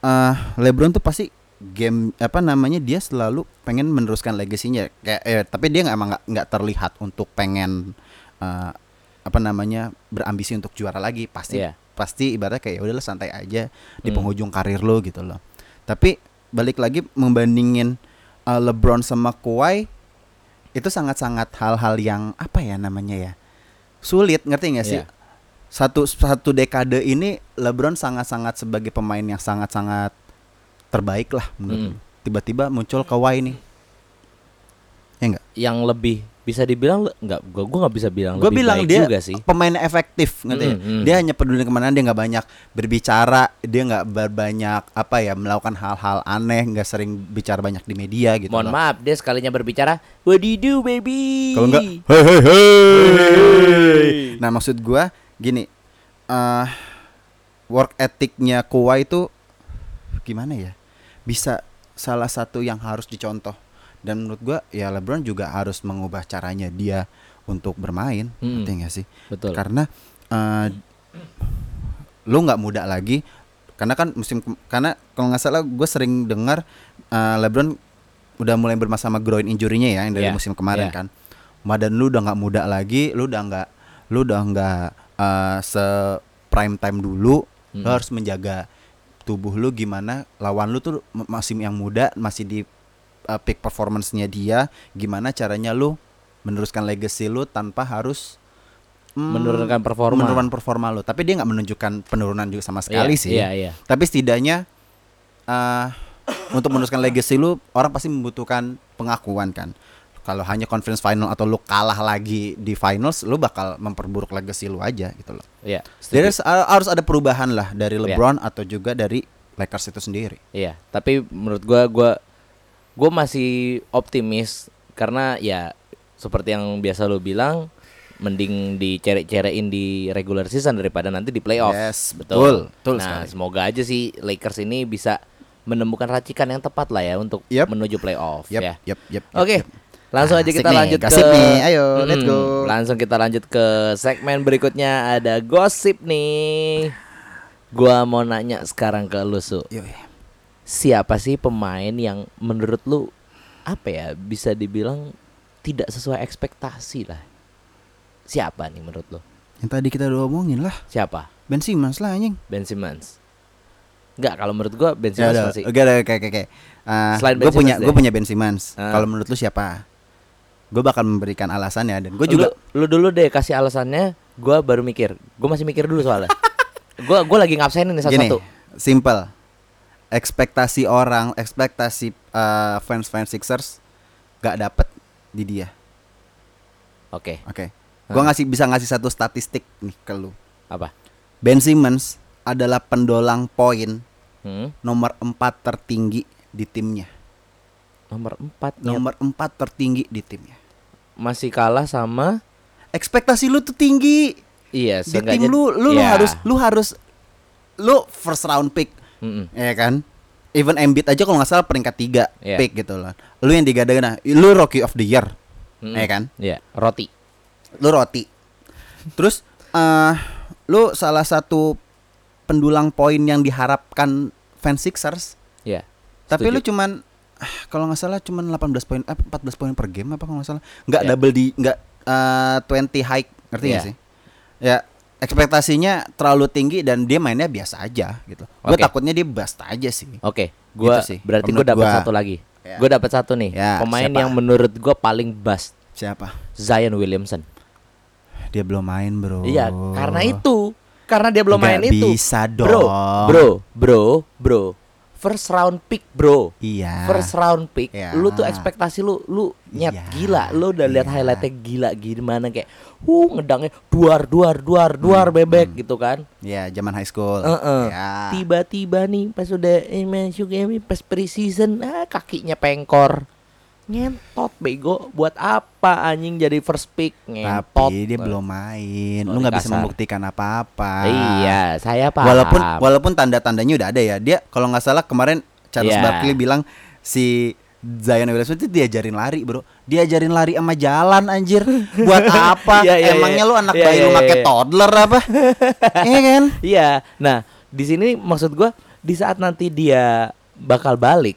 eh, LeBron tuh pasti game apa namanya dia selalu pengen meneruskan legasinya kayak eh, tapi dia nggak emang nggak terlihat untuk pengen eh, apa namanya berambisi untuk juara lagi pasti Iya. pasti ibaratnya kayak "Ya udahlah santai aja di Hmm. penghujung karir lo gitu loh tapi balik lagi membandingin eh, LeBron sama Kawhi itu sangat-sangat hal-hal yang apa ya namanya ya sulit ngerti nggak sih Iya. satu satu dekade ini LeBron sangat-sangat sebagai pemain yang sangat-sangat terbaik lah menurut Mm. gue. tiba-tiba muncul Kawhi nih ya enggak yang lebih bisa dibilang nggak gua gua nggak bisa bilang gue lebih bilang baik dia juga sih pemain efektif ya? Mm, mm. dia hanya peduli ke mana dia nggak banyak berbicara dia nggak banyak apa ya melakukan hal-hal aneh nggak sering bicara banyak di media gitu mohon loh. maaf dia sekalinya berbicara what do you do baby Kalau enggak, hei hei hei. Nah maksud gua gini, eh work ethicnya Kawhi itu gimana ya? Bisa salah satu yang harus dicontoh. Dan menurut gua ya LeBron juga harus mengubah caranya dia untuk bermain, Mm. ngerti nggak sih? betul Karena eh lu nggak muda lagi, Karena kan musim karena kalau nggak salah gue sering dengar eh, LeBron udah mulai bermasalah sama groin injury-nya ya yang dari Iya, musim kemarin iya. kan. Badan lu udah nggak muda lagi, lu udah nggak lu udah nggak eh, se prime time dulu. Lu Mm-mm. harus menjaga tubuh lu gimana lawan lu tuh masih yang muda, masih di uh, peak performance-nya dia, gimana caranya lu meneruskan legacy lu tanpa harus mm, Menurunkan performa. menurunkan performa lu. Tapi dia nggak menunjukkan penurunan juga sama sekali Iya, sih. Iya, iya. Tapi setidaknya eh untuk meneruskan legacy lu orang pasti membutuhkan pengakuan kan. Kalau hanya conference final atau lu kalah lagi di finals, lu bakal memperburuk legacy lu aja gitu loh. Iya. Jadi harus ada perubahan lah dari Iya. LeBron atau juga dari Lakers itu sendiri. Iya, tapi menurut gua gua gua masih optimis karena ya seperti yang biasa lo bilang mending dicere-cerein di regular season daripada nanti di playoff. Yes, betul, betul nah, sekali. semoga aja sih Lakers ini bisa menemukan racikan yang tepat lah ya untuk Yep. menuju playoff Yep, ya. yep, yep, yep, Oke. yep. Langsung aja Asik kita nih, lanjut ke nih. Ayo, let's Mm-mm. go. Langsung kita lanjut ke segmen berikutnya ada gosip nih. Gua mau nanya sekarang ke lu Su. Yoi. Siapa sih pemain yang menurut lu apa ya bisa dibilang tidak sesuai ekspektasi lah? Siapa nih menurut lu? Yang tadi kita udah omongin lah, Siapa? Ben Simmons lah anjing. Ben Simmons. Enggak, kalau menurut gua Ben Ya Simmons udah, masih oke oke oke oke. Uh, Selain Ben gue punya gue punya Ben Simmons. Ah. Kalau menurut lu siapa? Gue bakal memberikan alasannya dan gue juga lu, lu dulu deh kasih alasannya, gua baru mikir. Gua masih mikir dulu soalnya. gua gua lagi ngabsenin nih gini, satu-satu. simple. Ekspektasi orang, ekspektasi uh, fans-fans Sixers gak dapet di dia. Oke, Oke. Gue Ah. ngasih bisa ngasih satu statistik nih ke lu. apa? Ben Simmons adalah pendolang poin Hmm? nomor 4 tertinggi di timnya. Nomor 4 Nomor 4 tertinggi di timnya. masih kalah sama Ekspektasi lu tuh tinggi. iya Di tim lu lu, lu Iya. harus lu harus lu first round pick, Mm-mm. ya kan? Even Embiid aja kalau nggak salah peringkat 3 Iya. pick gitu loh. Lu yang digadang lu rookie of the year. Mm-mm. Ya kan? Iya, roti. Lu roti. Terus eh lu salah satu pendulang poin yang diharapkan fans Sixers. Iya. Tapi setuju. lu cuman ah, kalau nggak salah cuman 18 poin eh, 14 poin per game apa kalau nggak salah. Nggak Iya. double di nggak eh, 20 high, ngerti nggak Iya. sih? Ya ekspektasinya terlalu tinggi dan dia mainnya biasa aja gitu. Gue Oke. takutnya dia bust aja sih. Oke, gua Gitu sih, berarti gua dapat satu lagi. Ya. Gua dapat satu nih. Ya, Pemain siapa? yang menurut gua paling bust Siapa? Zion Williamson. Dia belum main, Bro. Iya, karena itu. Karena dia belum Nggak main itu. bisa Bro, dong. bro, bro, bro. First round pick, bro. Iya. First round pick. Iya. Lu tuh ekspektasi lu lu nyet Iya. gila. Lu udah lihat Iya. highlightnya gila gimana kayak uh ngedangnya duar duar duar duar bebek gitu kan. Iya, zaman high school. Heeh. Ya. Tiba-tiba nih pas udah eh, masuk ini pas preseason ah kakinya pengkor. Ngentot bego buat apa anjing jadi first pick ngentot. Tapi dia belum main. Lu nggak bisa membuktikan apa-apa. Iya, saya paham. Walaupun walaupun tanda-tandanya udah ada ya. Dia kalau nggak salah kemarin Charles Iya. Barkley bilang si Zion Williamson itu diajarin lari, Bro. Diajarin lari sama jalan anjir. Buat apa? Iya, iya, Emangnya iya. lu anak Iya, bayi iya, lu iya, pakai iya. toddler apa? Iya kan? Iya. Nah, di sini maksud gua di saat nanti dia bakal balik.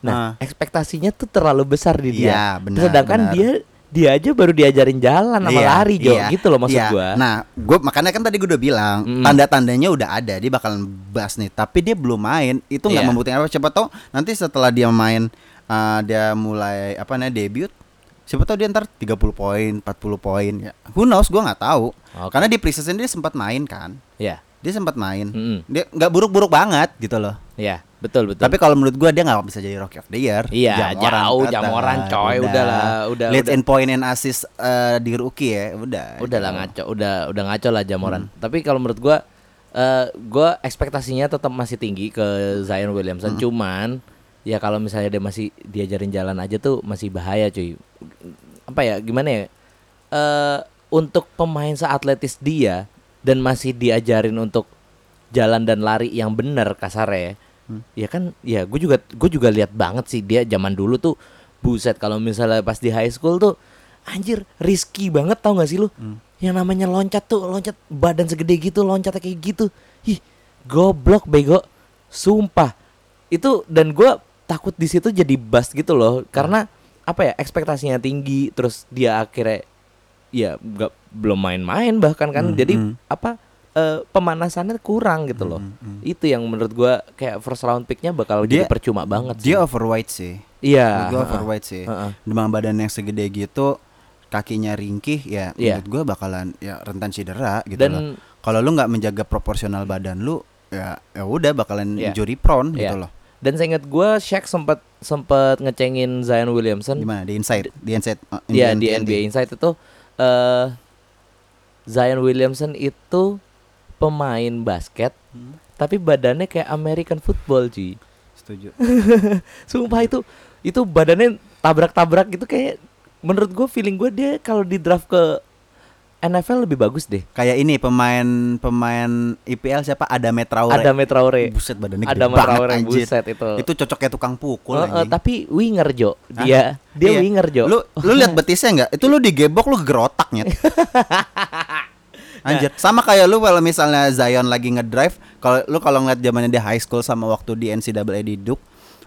Nah, Ah. ekspektasinya tuh terlalu besar di dia. Iya, benar, Sedangkan benar. dia dia aja baru diajarin jalan sama Iya, lari Jo, iya, gitu loh maksud iya. gua. Nah, gua makanya kan tadi gua udah bilang Mm. tanda-tandanya udah ada, dia bakalan bas nih. Tapi dia belum main, itu nggak Iya. membuktikan apa. Siapa tahu nanti setelah dia main, uh, dia mulai apa namanya debut, siapa tahu dia ntar 30 poin, 40 poin. Ya, who knows? Gua nggak tahu. Oke. Karena di preseason dia sempat main kan, Iya. dia sempat main. Mm-mm. Dia nggak buruk-buruk banget gitu loh. Iya, betul betul. Tapi kalau menurut gua dia nggak bisa jadi rookie of the year. Iya, jauh, Jamoran, coy. Udahlah, udah, Lead udah. and point and assist uh, di rookie ya, udah. udah lah Gitu. ngaco, udah udah ngaco lah Jamoran. Hmm. Tapi kalau menurut gua eh gua ekspektasinya tetap masih tinggi ke Zion Hmm. Williamson. Cuman ya kalau misalnya dia masih diajarin jalan aja tuh masih bahaya cuy. Apa ya gimana ya? Eh untuk pemain seatletis dia dan masih diajarin untuk jalan dan lari yang benar kasarnya ya. Hmm. Ya kan ya gue juga gue juga lihat banget sih dia zaman dulu tuh buset kalau misalnya pas di high school tuh anjir risky banget tau gak sih lu? Hmm. Yang namanya loncat tuh loncat badan segede gitu loncatnya kayak gitu. Ih goblok bego sumpah itu dan gue takut di situ jadi bust gitu loh karena apa ya ekspektasinya tinggi terus dia akhirnya ya nggak belum main-main bahkan kan Hmm, jadi hmm. apa eh, pemanasannya kurang gitu loh Hmm, hmm. itu yang menurut gua kayak first round picknya bakal jadi Dia- percuma banget sih. Dia overweight sih. iya Menurut gua heeh. overweight sih. Heeh. Dengan badan yang segede gitu, kakinya ringkih ya Iya. menurut gua bakalan ya rentan cedera gitu dan loh. Kalau lu nggak menjaga proporsional badan lu ya ya udah bakalan Iya. injury prone Iya. gitu loh. Dan saya ingat gua Shaq sempat sempat ngecengin Zion Williamson Di mana? Di inside, di inside. uh, Iya di. NBA Insight itu eh Zion Williamson itu pemain basket Hmm. tapi badannya kayak American football cuy. Setuju. Sumpah itu itu badannya tabrak-tabrak gitu kayak menurut gue feeling gue dia kalau di draft ke NFL lebih bagus deh. Kayak ini pemain pemain IPL siapa? Ada Traore. Ada Traore. Buset badannya gede Ada banget Traore anjir. buset itu. Itu cocoknya tukang pukul eh, anjing. tapi winger Jo. Hah? Dia dia Iya. winger Jo. Lu lu lihat betisnya enggak? Itu lu digebok lu gerotak nyet. Anjir, sama kayak lu kalau misalnya Zion lagi ngedrive, kalau lu kalau ngeliat zamannya dia high school sama waktu di NCAA di Duke,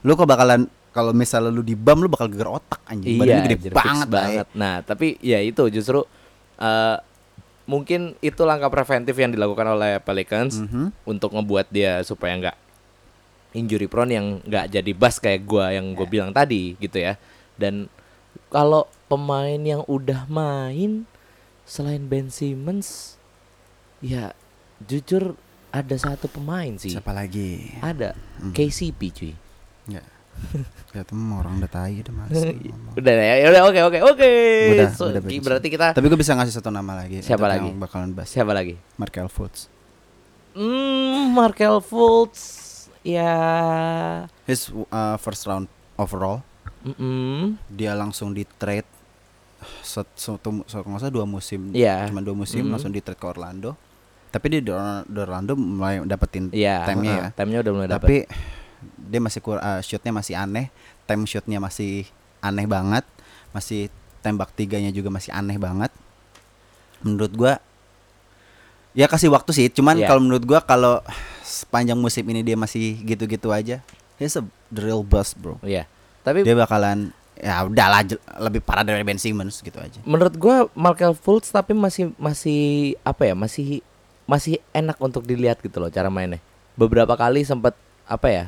lu kok bakalan kalau misalnya lu di BAM lu bakal geger otak anjing. Badannya gede anjir, banget, banget. Nah, tapi ya itu justru eh mungkin itu langkah preventif yang dilakukan oleh Pelicans Mhm. untuk ngebuat dia supaya nggak injury prone yang nggak jadi bus kayak gua yang Ya. gue bilang tadi gitu ya. Dan kalau pemain yang udah main selain Ben Simmons ya jujur ada satu pemain sih. Siapa lagi? Ada Hmm. KCP cuy. Ya temen orang udah tai udah ngomong. Udah ya, ya udah oke oke oke. Udah, So, udah ki- bagus. berarti kita Tapi gue bisa ngasih satu nama lagi. Siapa lagi? Yang bakalan bahas. siapa lagi? Markel Fultz. Hmm, Markel Fultz ya. His uh, first round overall mm-mm. dia langsung di trade satu, nggak salah dua musim Iya. cuma dua musim Mhm. langsung di trade ke Orlando tapi di Or- di Orlando mulai dapetin Iya, time-nya ya heeh, Time-nya udah mulai dapat. tapi dia masih kur uh, shootnya masih aneh time shootnya masih aneh banget masih tembak tiganya juga masih aneh banget menurut gua ya kasih waktu sih cuman Iya. kalau menurut gua kalau sepanjang musim ini dia masih gitu-gitu aja he's a the real boss bro Iya. Tapi dia bakalan ya udahlah je- lebih parah dari Ben Simmons gitu aja menurut gua Markel Fultz tapi masih masih apa ya? Masih masih enak untuk dilihat gitu loh cara mainnya. Beberapa kali sempat apa ya?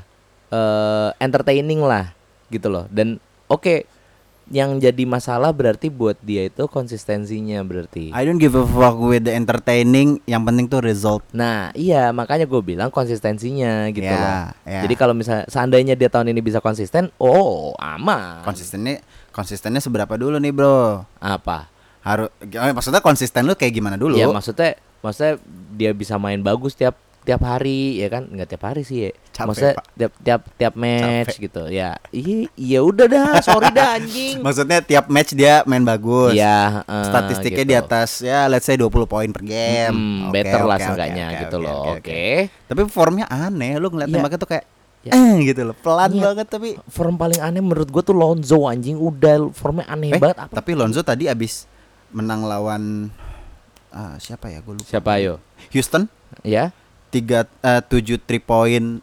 Eh entertaining lah gitu loh. Dan oke, yang jadi masalah berarti buat dia itu konsistensinya berarti. I don't give a fuck with the entertaining yang penting tuh result Nah, iya makanya gue bilang konsistensinya gitu Ya, loh. ya. Jadi kalau misalnya seandainya dia tahun ini bisa konsisten, oh aman. konsistennya konsistennya seberapa dulu nih bro Apa? harus maksudnya konsisten lu kayak gimana dulu Ya maksudnya, maksudnya dia bisa main bagus tiap tiap hari ya kan? Nggak tiap hari sih ya. Capek, maksudnya Pak. tiap tiap tiap match gitu. Ya, iya iya udah dah, sorry dah anjing. maksudnya tiap match dia main bagus Iya, eh, statistiknya gitu. di atas ya let's say 20 poin per game Hmm, Oke, better lah oke, oke, seenggaknya oke, gitu oke, loh. oke, Oke. oke. tapi formnya aneh lu ngeliat Iya. tembaknya tuh kayak Ya. eh gitu loh pelan Iya. banget tapi Form paling aneh menurut gue tuh Lonzo anjing udah formnya aneh eh, banget apa? tapi Lonzo tadi abis menang lawan ah, siapa ya gue lupa Siapa ayo? Houston Ya? Tiga eh, tujuh three point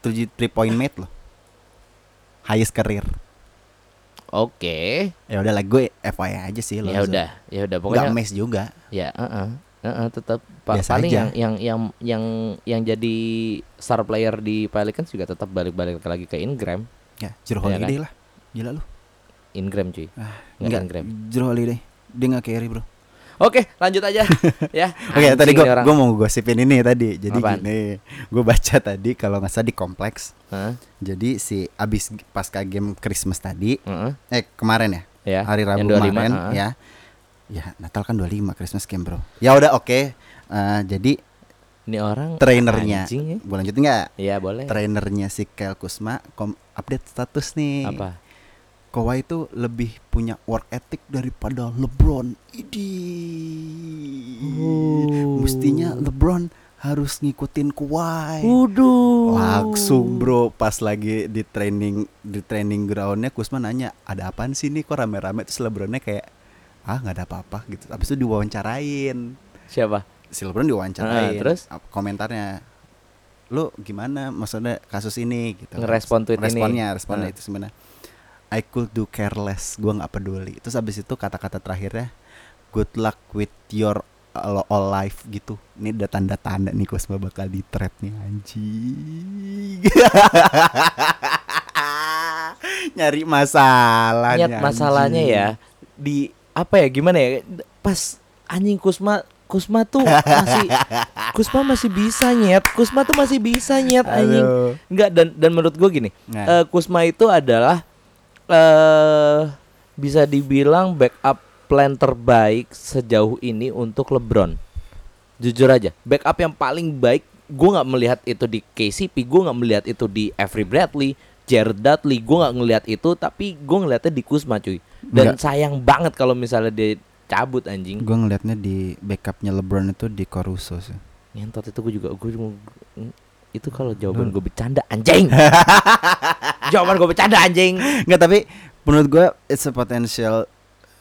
tujuh three point mate loh highest career Oke. ya udah lah gue FYI aja sih Ya Lonzo. udah, ya udah nggak pokoknya mes juga ya heeh. Heeh, tetap pa- Biasa paling aja. yang yang yang yang yang jadi star player di Pelicans juga tetap balik-balik lagi ke Ingram. ya Jero Iya Holiday lah gila lu Ingram cuy. ah, Nggak enggak Ingram. Jero Holiday dia nggak carry bro Oke, lanjut aja ya. Oke Anjing tadi orang. gue mau gosipin ini tadi jadi Apaan? gini gue baca tadi kalau nggak salah di kompleks Hah? jadi si abis pasca game Christmas tadi Heeh. eh kemarin ya Ya. hari Rabu yang 25, kemarin heeh. ya ya Natal kan 25 Christmas game bro ya udah oke Eh, jadi Ini orang trainernya anjing ya. gue lanjutin nggak Iya, boleh. trainernya si Kel Kusma kom- update status nih Apa? Kawhi itu lebih punya work ethic daripada LeBron. Idi. Oh. Mestinya LeBron harus ngikutin Kawhi. Waduh. Langsung bro pas lagi di training di training groundnya Kusma nanya ada apaan sih nih kok rame-rame terus LeBronnya kayak ah nggak ada apa-apa gitu. Habis itu diwawancarain. Siapa? Si LeBron diwawancarain. Ah, terus? Komentarnya lu gimana maksudnya kasus ini gitu Ngerespon tweet ini. responnya responnya Nah. itu sebenarnya I could do careless gua nggak peduli terus abis itu kata-kata terakhirnya good luck with your all, all life gitu ini udah tanda-tanda nih Kusma bakal di trap nih anjing nyari masalah nih, masalahnya anjing. ya di apa ya gimana ya pas anjing Kusma Kusma tuh masih Kusma masih bisa nyet Kusma tuh masih bisa nyet anjing Aduh. Enggak dan dan menurut gue gini Nah. eh, Kusma itu adalah eh bisa dibilang backup plan terbaik sejauh ini untuk LeBron jujur aja backup yang paling baik gue nggak melihat itu di KCP gue nggak melihat itu di Avery Bradley Jared Dudley gue nggak ngelihat itu tapi gue ngelihatnya di Kusma cuy dan Nggak. sayang banget kalau misalnya dia cabut anjing Gue ngelihatnya di backupnya LeBron itu di Caruso sih. ngentot itu gue juga gue mau itu kalau jawaban gue bercanda anjing jawaban gue bercanda anjing Enggak tapi menurut gue it's a potential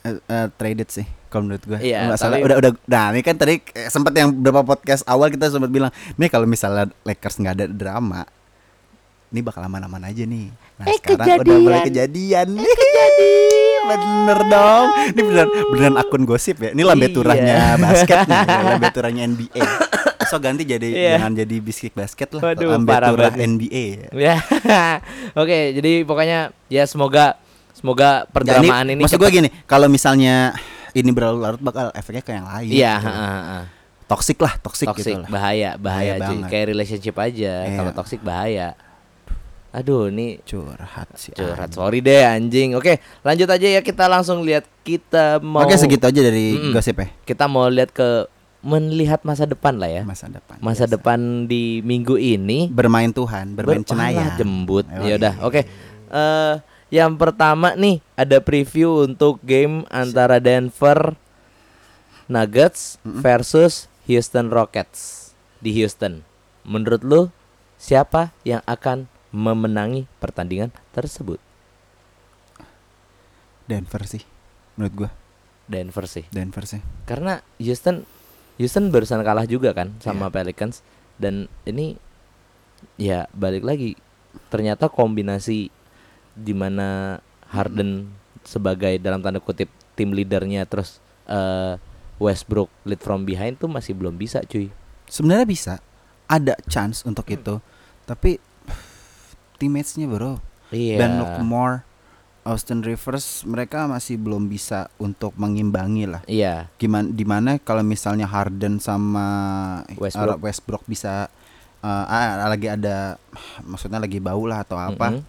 uh, uh, traded sih kalau menurut gue. Iya, Nggak salah udah udah nah ini kan tadi eh, sempat yang beberapa podcast awal kita sempat bilang, nih kalau misalnya Lakers nggak ada drama ini bakal aman-aman aja nih. Nah, Eh, sekarang udah mulai kejadian. Bener dong. Ini beneran beneran akun gosip ya. Ini lambe Iya. turahnya basket nih, lambe turahnya NBA. So ganti jadi Iya. jangan jadi bisik basket lah. Waduh, banget. NBA. ya oke jadi pokoknya ya semoga semoga perdramaan ini maksud gue gini, kalau misalnya ini berlarut-larut bakal efeknya ke yang lain. iya gitu. ha. Toxic lah, toxic, toxic gitu lah. bahaya bahaya, Bahaya cuy kayak relationship aja Iya. kalau toxic bahaya aduh ini Curhat sih. curhat anjing. sorry deh anjing oke lanjut aja ya kita langsung lihat kita mau Oke segitu aja dari Mm-mm. gosip ya. kita mau lihat ke melihat masa depan lah ya Masa depan. masa biasa. depan di minggu ini bermain Tuhan, bermain cenayang. jembut. Ya udah, oke. Eh yang pertama nih ada preview untuk game antara Denver Nuggets versus Houston Rockets di Houston. Menurut lu siapa yang akan memenangi pertandingan tersebut? Denver sih. Menurut gua Denver sih. Denver sih. Karena Houston Houston barusan kalah juga kan sama Iya. Pelicans dan ini ya balik lagi ternyata kombinasi di mana Harden sebagai dalam tanda kutip tim leadernya terus eh, Westbrook lead from behind tuh masih belum bisa cuy. Sebenarnya bisa ada chance untuk itu. Tapi teammates-nya bro, Iya. Ben Lockmore, Austin Rivers mereka masih belum bisa untuk mengimbangi lah. Iya. Gimana di mana kalau misalnya Harden sama Westbrook. Westbrook bisa uh, ah, lagi ada maksudnya lagi bau lah atau apa, Mm-mm.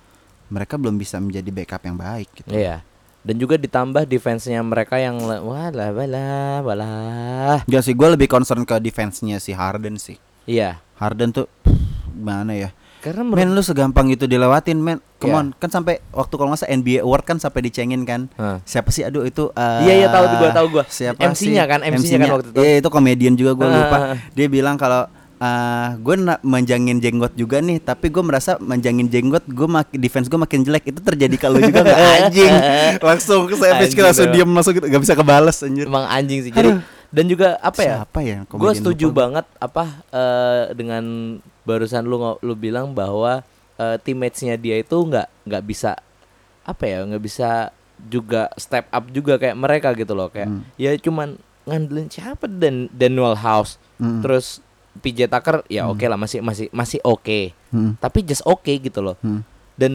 mereka belum bisa menjadi backup yang baik gitu. Iya. Dan juga ditambah defense-nya mereka yang walah walah walah. Enggak sih, gue lebih concern ke defense-nya si Harden sih. Iya. Harden tuh gimana ya? Karena menurut Men lu segampang itu dilewatin men Come Iya. on Kan sampai waktu kalau nggak salah NBA Award kan sampai dicengin kan Hah. Siapa sih aduh itu eh, Iya, iya, tahu, gua tahu gua. Siapa MC-nya sih? kan, MC-nya kan waktu itu. Iya itu komedian juga gue lupa Ah. Dia bilang kalau eh gue nak menjangin jenggot juga nih Tapi gue merasa menjangin jenggot Gue mak defense gue makin jelek Itu terjadi kalau juga gak anjing Langsung saya langsung diem Langsung gitu, gak bisa kebales anjir emang anjing sih. Jadi dan juga apa ya? Siapa ya Gue setuju lupa banget apa eh, dengan barusan lu lu bilang bahwa eh, teammates-nya dia itu nggak nggak bisa apa ya nggak bisa juga step up juga kayak mereka gitu loh kayak Hmm. ya cuman ngandelin siapa dan Daniel House Mm. terus PJ Tucker ya Hmm. oke lah masih masih masih oke Mm. tapi just oke gitu loh Mm. dan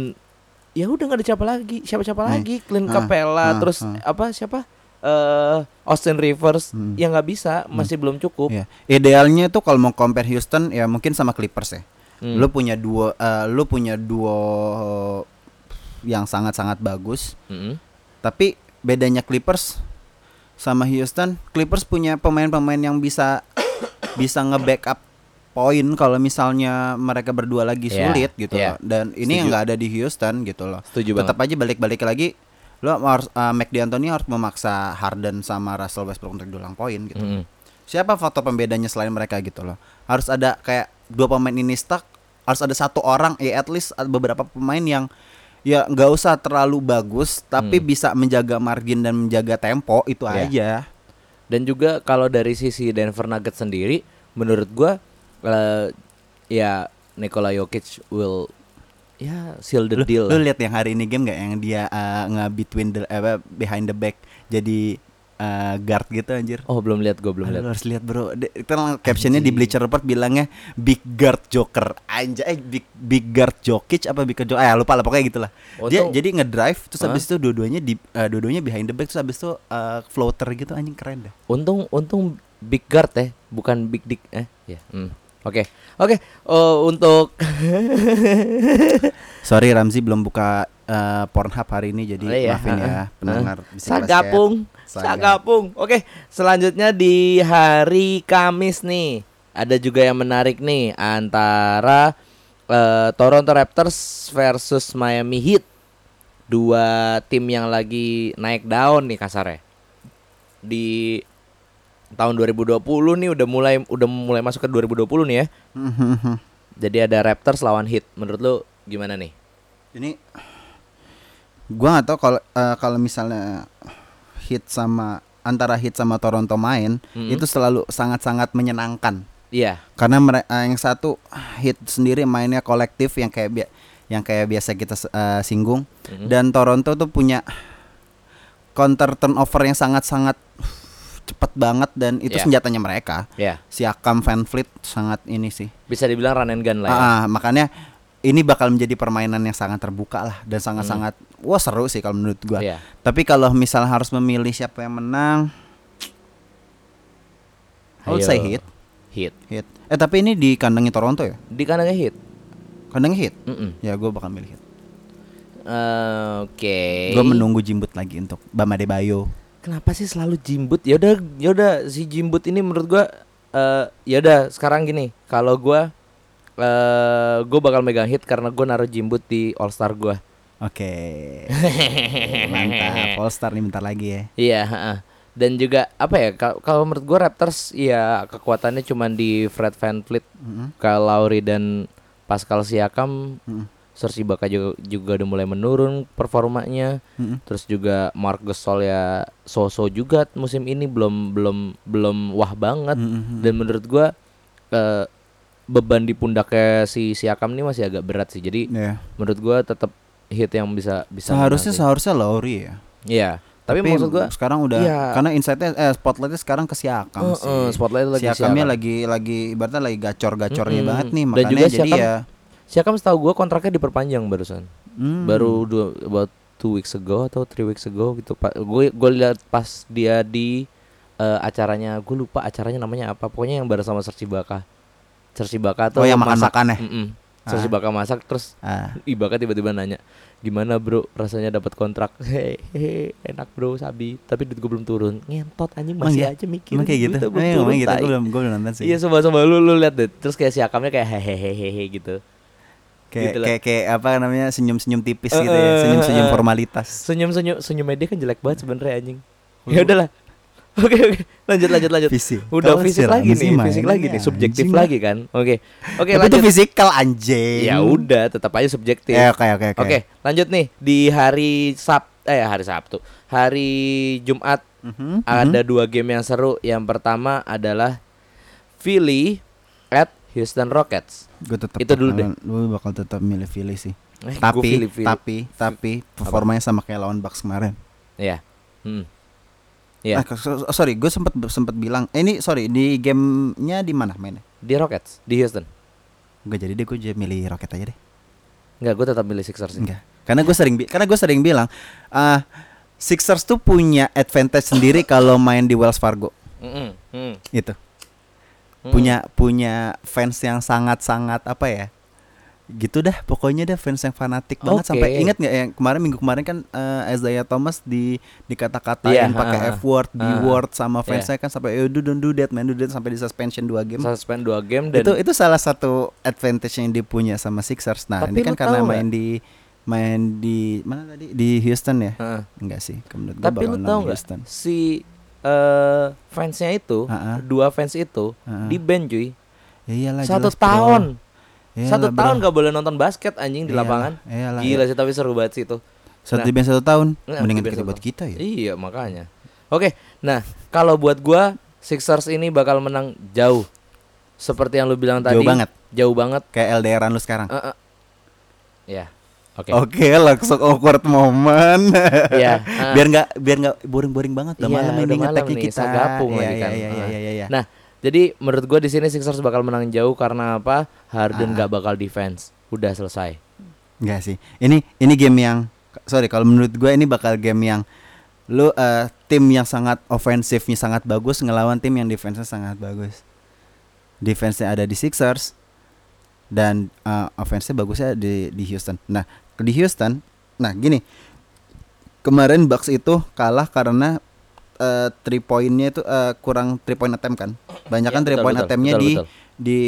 ya udah nggak ada siapa lagi siapa siapa Nih. lagi Clint Ah, Capella ah, terus ah. apa siapa eh Austin Rivers Hmm. yang nggak bisa masih belum cukup Ya. Idealnya tuh kalau mau compare Houston ya mungkin sama Clippers ya. Hmm. Lu punya duo eh, lu punya duo yang sangat-sangat bagus, Mm-mm. tapi bedanya Clippers sama Houston, Clippers punya pemain-pemain yang bisa bisa nge-backup poin kalau misalnya mereka berdua lagi Iya, sulit gitu iya. loh. Dan ini yang Setuju. nggak ada di Houston gitu loh. Tetap aja balik-balik lagi lo harus uh, Mac D'Antoni harus memaksa Harden sama Russell Westbrook untuk dulang poin gitu Mm-mm. siapa faktor pembedanya selain mereka gitu loh harus ada kayak dua pemain ini stuck harus ada satu orang ya at least ada beberapa pemain yang ya nggak usah terlalu bagus tapi Hmm. bisa menjaga margin dan menjaga tempo itu Iya. aja Dan juga kalau dari sisi Denver Nuggets sendiri, menurut gua eh, ya Nikola Jokic will ya seal the Lu, deal. lu lihat yang hari ini game nggak yang dia uh, nge between the apa behind the back jadi uh, guard gitu anjir. Oh, belum lihat gue belum lihat. harus lihat bro. De- lang- captionnya di. Bleacher Report bilangnya big guard Joker. Anjay, eh, big big guard Jokic apa big guard Joker? Ah, lupa lah pokoknya gitulah. Dia Untung- jadi ngedrive terus Hah? habis itu dua-duanya di uh, dua-duanya behind the back terus habis itu uh, floater gitu anjing keren dah. Untung untung big guard ya, bukan big dick eh. Ya. hmm. Oke. Oke, oh, untuk Sorry Ramzi belum buka uh, Pornhub hari ini jadi Oh, iya, maafin ya pendengar Basket. Sagapung, Saga. Sagapung. Oke, selanjutnya di hari Kamis nih. Ada juga yang menarik nih antara eh, Toronto Raptors versus Miami Heat. Dua tim yang lagi naik daun nih kasarnya. Di tahun 2020 nih udah mulai udah mulai masuk ke 2020 nih ya. Jadi ada Raptors lawan Heat. Menurut lu gimana nih? Ini gua nggak tahu kalau eh, kalau misalnya hit sama antara hit sama Toronto main Mm-mm. itu selalu sangat-sangat menyenangkan Iya. karena mere- eh, yang satu hit sendiri mainnya kolektif yang kayak bia- yang kayak biasa kita eh, singgung Mhm. dan Toronto tuh punya counter turnover yang sangat-sangat cepet banget dan itu Iya. senjatanya mereka Ya, Siakam Van Fleet sangat ini sih bisa dibilang run and gun lah ya. Ah, ah, makanya ini bakal menjadi permainan yang sangat terbuka lah dan sangat-sangat wah seru sih kalau menurut gua. Iya. Tapi kalau misal harus memilih siapa yang menang, I would Ayo. say hit, Hit. hit. Eh tapi ini di kandangnya Toronto ya? Di kandangnya hit. Kandangnya hit. Mm-mm. Ya gua bakal milih hit. Eh, Oke. Gua menunggu Jimbut lagi untuk Bama Debayo. Kenapa sih selalu jimbut? Ya udah, ya udah si jimbut ini menurut gua eh ya udah sekarang gini. Kalau gua eh gua bakal megang hit karena gua naruh jimbut di All Star gua. Oke. Mantap. All Star nih bentar lagi ya. Iya, heeh. Dan juga apa ya? kal- Kalau menurut gua Raptors ya kekuatannya cuma di Fred VanVleet, Mm-mm. Kyle Lowry dan Pascal Siakam. Mm-mm. Serge Ibaka juga, juga udah mulai menurun performanya. Mm-mm. Terus juga Mark Gasol ya so-so juga musim ini belum belum belum wah banget Mm-mm. dan menurut gua eh, beban di pundaknya si Siakam ini masih agak berat sih. Jadi Ya. menurut gua tetap hit yang bisa bisa Seharusnya menang seharusnya Lowry ya. Iya. Tapi, maksud gua sekarang udah iya. karena insightnya eh spotlightnya sekarang ke Siakam eh, sih. spotlight lagi Siakamnya Siakam. lagi lagi ibaratnya lagi gacor-gacornya Mm-mm. banget nih Dan makanya juga jadi Siakam- ya Siakam setahu gua kontraknya diperpanjang barusan. hmm, Baru dua about two weeks ago atau three weeks ago gitu. Gue gue lihat pas dia di eh, acaranya gue lupa acaranya namanya apa. Pokoknya yang bareng sama Serge Ibaka. Serge Ibaka tuh Oh, yang masak. makan-makan ya? Ah. Ibaka masak terus ah, Ibaka tiba-tiba nanya gimana bro rasanya dapat kontrak hehehe enak bro sabi tapi duit gue belum turun ngentot anjing masih iya? aja mikir emang kayak gitu. belum Eh, turun, gitu. tai. Gue belum gue belum nonton sih. iya coba coba lu lu lihat deh terus kayak siakamnya kayak hehehehe gitu kayak gitu kayak kayak apa namanya senyum-senyum tipis Eh, gitu ya, eh, senyum-senyum eh. formalitas. senyum senyum senyumnya dia kan jelek banget sebenarnya anjing ya udahlah oke oke lanjut lanjut lanjut Fisik. udah Kalau fisik si lagi nih mainnya fisik lagi nih subjektif anjing lagi kan oke oke Tapi itu lanjut fisikal anjing. ya udah tetap aja subjektif Eh, oke oke oke. Oke, lanjut nih di hari Sab eh hari Sabtu. Hari Jumat Mhm, ada mhm. dua game yang seru. Yang pertama adalah Philly at Houston Rockets. Gue tetap Itu dulu deh. Gue bakal tetap milih Philly sih. Eh, Tapi Philly, Philly. tapi tapi performanya sama kayak lawan Bucks kemarin. Iya. Hmm. Iya, Ah, so- sorry, gue sempet sempet bilang, eh, ini sorry di gamenya di mana mainnya? di Rockets, di Houston. Gak jadi deh, gue jadi milih Rocket aja deh. Enggak, gue tetap milih Sixers. Enggak, karena gue sering karena gue sering bilang, ah Sixers tuh punya advantage sendiri kalau main di Wells Fargo, mm, gitu. Mm. Punya punya fans yang sangat sangat apa ya? Gitu dah, pokoknya dah fans yang fanatik banget Oke. sampai inget nggak yang kemarin minggu kemarin kan eh, Isaiah Thomas di dikata-katain Iya, pakai. F word, B word sama Iya. fansnya kan sampai you don't do that man, do that sampai di suspension 2 game. Suspend dua game dan itu itu salah satu advantage yang dia punya sama Sixers. Nah, Tapi ini kan karena main di main di mana tadi di Houston ya? Heeh. Enggak sih, menurut Tapi lu tahu nggak si eh fansnya itu, Ha-ha. dua fans itu Ha-ha. di ban cuy. Ya iyalah Satu jelas, tahun. Iyalah, Satu bro. tahun gak boleh nonton basket anjing di Iyalah, lapangan. iyalah, Gila iya. sih tapi seru banget sih itu. Satu Nah. di band satu tahun, Nah, mendingan di band kita buat kita ya. Iya makanya. Oke, nah kalau buat gua Sixers ini bakal menang jauh. seperti yang lu bilang tadi. Jauh banget. Jauh banget. Kayak LDRan lu sekarang. Eh, eh. Ya. Oke. Oke, langsung awkward moment. Iya, ah. biar nggak biar nggak boring-boring banget udah Iya, malam ini ngetek kita. sagapung Iya, lagi iya, kan. Iya, iya, Ah. iya, iya. Nah, jadi menurut gua di sini Sixers bakal menang jauh karena apa? Harden Ah. nggak bakal defense. Udah selesai. Enggak sih. Ini ini game yang sorry kalau menurut gue ini bakal game yang lu eh, tim yang sangat ofensifnya sangat bagus ngelawan tim yang defense-nya sangat bagus. Defense-nya ada di Sixers dan eh, offense-nya bagusnya di di Houston. Nah, di Houston, nah gini. Kemarin Bucks itu kalah karena eh, three point-nya itu eh, kurang three point attempt kan. Banyak kan Iya, three betul, point attempt-nya di betul. di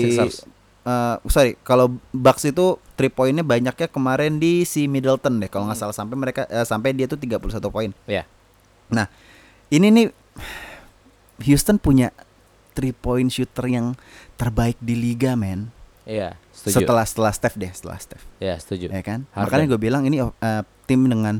Sixers. eh, sorry kalau Bucks itu three pointnya banyaknya kemarin di si Middleton deh kalau nggak salah sampai mereka eh, sampai dia tuh 31 poin. Ya. Nah ini nih Houston punya three point shooter yang terbaik di liga men. Iya, setuju. Setelah setelah Steph deh setelah Steph Ya, setuju. ya kan. Harden. Makanya gue bilang ini eh, tim dengan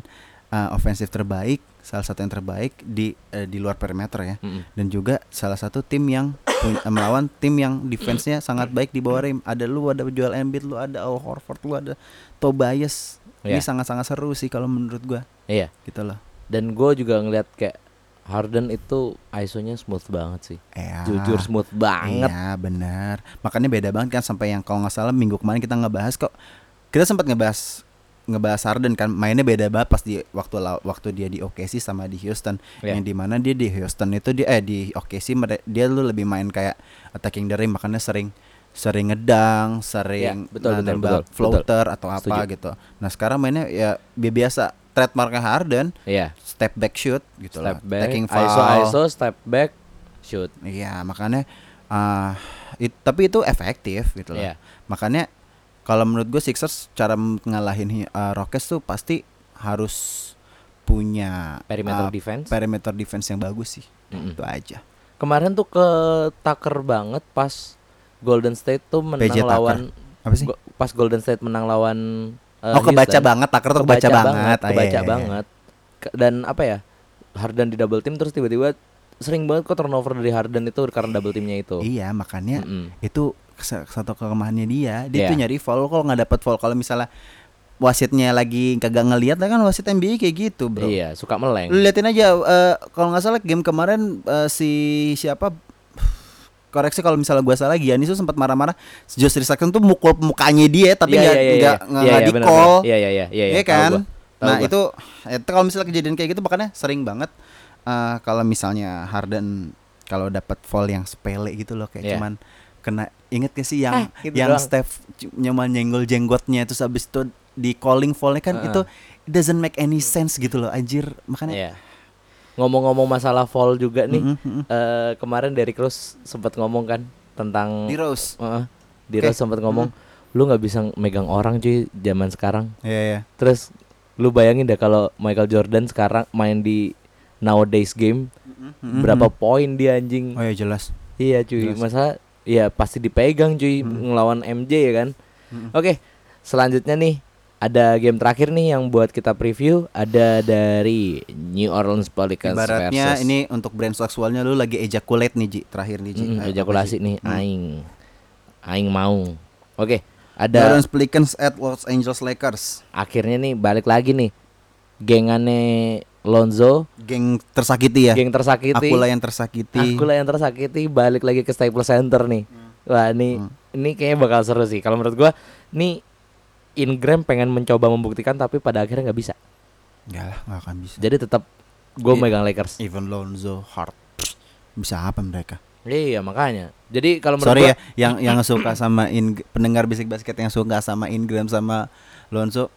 eh, ofensif terbaik salah satu yang terbaik di eh, di luar perimeter ya Mm-mm. dan juga salah satu tim yang eh, melawan tim yang defense-nya sangat baik di bawah rim. Ada lu, ada Joel Embiid, lu ada Al Horford, lu ada Tobias. Ini Iya. sangat-sangat seru sih kalau menurut gua. Iya. Gitu loh. Dan gue juga ngeliat kayak Harden itu ISO-nya smooth banget sih. Ya. Jujur smooth banget. Iya, benar. Makanya beda banget kan sampai yang kalau nggak salah minggu kemarin kita ngebahas kok. Kita sempat ngebahas ngebahas Harden kan mainnya beda banget pas di waktu waktu dia di OKC sama di Houston Iya. yang di mana dia di Houston itu dia eh di OKC dia lu lebih main kayak attacking rim makanya sering sering ngedang sering Iya, betul, betul, betul, floater atau apa Setuju. gitu nah sekarang mainnya ya bi- biasa trademarknya Harden Iya. step back shoot gitu Step loh back, taking ISO foul ISO, step back, shoot. Iya, makanya ah it- tapi itu efektif gitu loh. Iya. Makanya kalau menurut gue Sixers cara ngalahin uh, Rockets tuh pasti harus punya Perimeter ah, defense. perimeter defense yang bagus sih. Mm-mm. Itu aja. Kemarin tuh ke taker banget pas Golden State tuh menang PJ Tucker. lawan Apa sih? Pas Golden State menang lawan uh, oh, kebaca Houston. banget, Tucker tuh kebaca, banget. Ah, kebaca iya, iya, iya. banget. Dan apa ya? Harden di double team terus tiba-tiba sering banget kok turnover dari Harden itu karena double teamnya itu. Iya, makanya Mm-mm. itu kes- satu kelemahannya dia. Dia tuh nyari foul kalau nggak dapat foul kalau misalnya wasitnya lagi kagak ngelihat kan wasit NBA kayak gitu, Bro. Iya, suka meleng. Liatin aja eh, kalau nggak salah game kemarin eh, si siapa koreksi kalau misalnya gua salah Giannis tuh sempat marah-marah Josh Richardson tuh mukul mukanya dia tapi Iya, nggak iya, iya, nggak iya, di call. Iya, iya, iya, iya, Iya kan tahu nah gua. itu itu kalau misalnya kejadian kayak gitu makanya sering banget eh, kalau misalnya Harden kalau dapat foul yang sepele gitu loh kayak Iya. cuman kena inget gak sih yang Ah, gitu yang doang. Steph nyaman nyenggol jenggotnya terus habis itu di calling foulnya kan Heeh. itu it doesn't make any sense gitu loh anjir makanya Iya. Ngomong-ngomong masalah fall juga nih, Mm-mm, mm-mm. eh, kemarin Derrick Rose sempat ngomong kan tentang di Rose Heeh. di Oke. Rose sempat ngomong, lu nggak bisa megang orang cuy zaman sekarang. Iya ya. Terus lu bayangin deh kalau Michael Jordan sekarang main di nowadays game berapa poin dia anjing. Oh ya jelas. Iya cuy, Jelas. masa ya pasti dipegang cuy Mm. ngelawan MJ ya kan. Mm-mm. Oke, selanjutnya nih ada game terakhir nih yang buat kita preview ada dari New Orleans Pelicans Ibaratnya versus ini untuk brand seksualnya lu lagi ejaculate nih Ji, terakhir nih Ji. Mm, ejakulasi nih Mm. aing. Aing mau. Oke, New ada Orleans Pelicans at Los Angeles Lakers. akhirnya nih balik lagi nih. Gengannya Lonzo, Geng tersakiti ya. geng tersakiti. Akulah yang tersakiti. Akulah yang tersakiti balik lagi ke Staples Center nih. Wah, ini Hmm. ini kayaknya bakal seru sih. Kalau menurut gua nih Ingram pengen mencoba membuktikan tapi pada akhirnya nggak bisa. Enggak lah, enggak akan bisa. Jadi tetap gue megang Lakers. Even Lonzo Hart. Bisa apa mereka? Iya, makanya. Jadi kalau menurut Sorry gua ya, yang yang suka sama In, pendengar bisik basket yang suka sama Ingram sama Lonzo,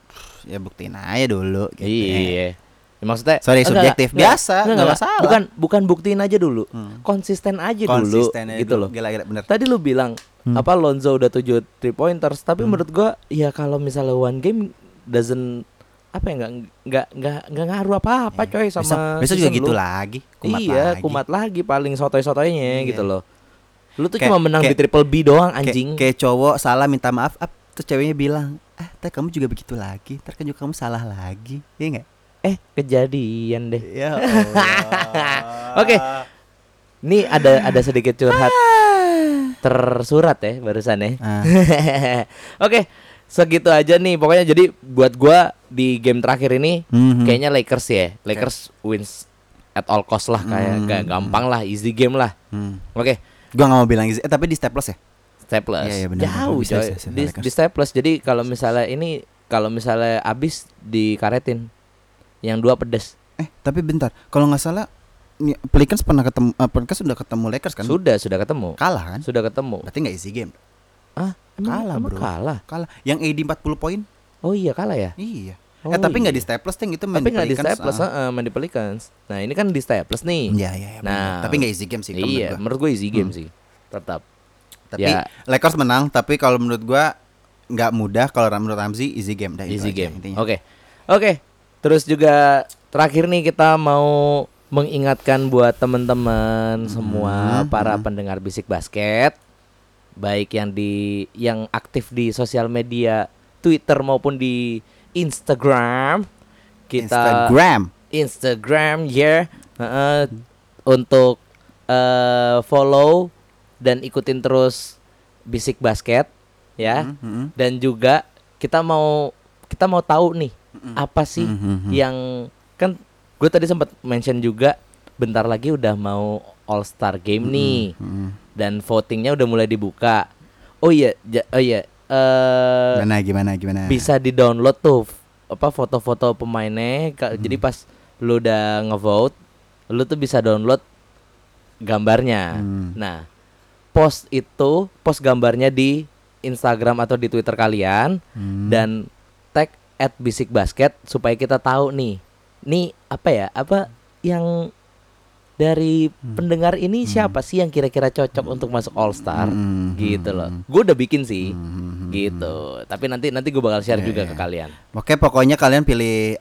ya buktiin aja dulu. Gitu. Iya. Ya, maksudnya Sorry, enggak, subjektif. enggak, Biasa, enggak, nggak enggak. masalah. Bukan bukan buktiin aja dulu. Hmm. Konsisten aja Konsisten dulu aja gitu dulu. loh. Gila, gila bener. Tadi lu bilang Hmm. apa Lonzo udah 7 three pointers, tapi Hmm. menurut gua ya kalau misalnya one game doesn't apa ya nggak nggak nggak nggak ngaruh apa-apa Iya. coy sama besok, besok juga gitu lu. lagi. Kumat iya, lagi. kumat lagi paling sotoy-sotoynya Iya. gitu loh. Lu tuh Kayak- cuma menang di kayak- triple B doang anjing. Kayak, cowok salah minta maaf, ap, terus ceweknya bilang, ah, teh kamu juga begitu lagi, ntar kan juga kamu salah lagi, iya nggak? Eh, kejadian deh. Ya Allah. Oke. Nih ada ada sedikit curhat. tersurat ya barusan ya. Ah. Oke, segitu aja nih. Pokoknya jadi buat gua di game terakhir ini Mhm. kayaknya Lakers ya. Lakers wins at all cost lah kayak gak gampang lah, easy game lah. Hmm. Oke, Gua nggak mau bilang easy. Eh tapi di staples ya? staples. Iya, iya, benar, Jauh benar. Bisa, bisa, di, Lakers. di staples. Jadi kalau misalnya ini kalau misalnya abis dikaretin yang dua pedes. Eh tapi bentar. Kalau nggak salah Pelicans pernah ketemu uh, Pelicans sudah ketemu Lakers kan? Sudah, sudah ketemu. Kalah kan? Sudah ketemu. Berarti nggak easy game. Ah, Kalah, bro. kalah. Kalah. Yang AD 40 poin? Oh iya kalah ya. Iya. Oh, eh tapi nggak iya. di staples ting itu main Tapi nggak di staples, ah. heeh, main di Pelicans. Nah ini kan di staples nih. Iya iya. iya, Nah, benar. tapi nggak easy game sih. Iya, menurut menurut gue easy game Hmm. sih. Tetap. Tapi ya. Lakers menang. Tapi kalau menurut gua nggak mudah. Kalau menurut Ramzi easy game. Dah, easy game. Oke. Oke. Terus juga terakhir nih kita mau mengingatkan buat teman-teman semua Hmm, para hmm. pendengar bisik basket baik yang di yang aktif di sosial media Twitter maupun di Instagram kita Instagram. Instagram ya heeh, untuk eh, follow dan ikutin terus bisik basket ya Hmm, hmm. dan juga kita mau kita mau tahu nih apa sih Mhm. yang kan gue tadi sempat mention juga bentar lagi udah mau All Star Game nih Hmm. dan votingnya udah mulai dibuka oh iya ja- oh iya eh Gimana gimana gimana? bisa di download tuh apa foto-foto pemainnya Ka- jadi pas lu udah ngevote lu tuh bisa download gambarnya Hmm. nah post itu post gambarnya di Instagram atau di Twitter kalian Hmm. dan at bisik basket supaya kita tahu nih nih apa ya apa yang dari Hmm. pendengar ini siapa sih yang kira-kira cocok untuk masuk All Star Hmm. gitu loh gue udah bikin sih Hmm. gitu tapi nanti nanti gue bakal share Iya, juga iya. ke kalian Oke, pokoknya kalian pilih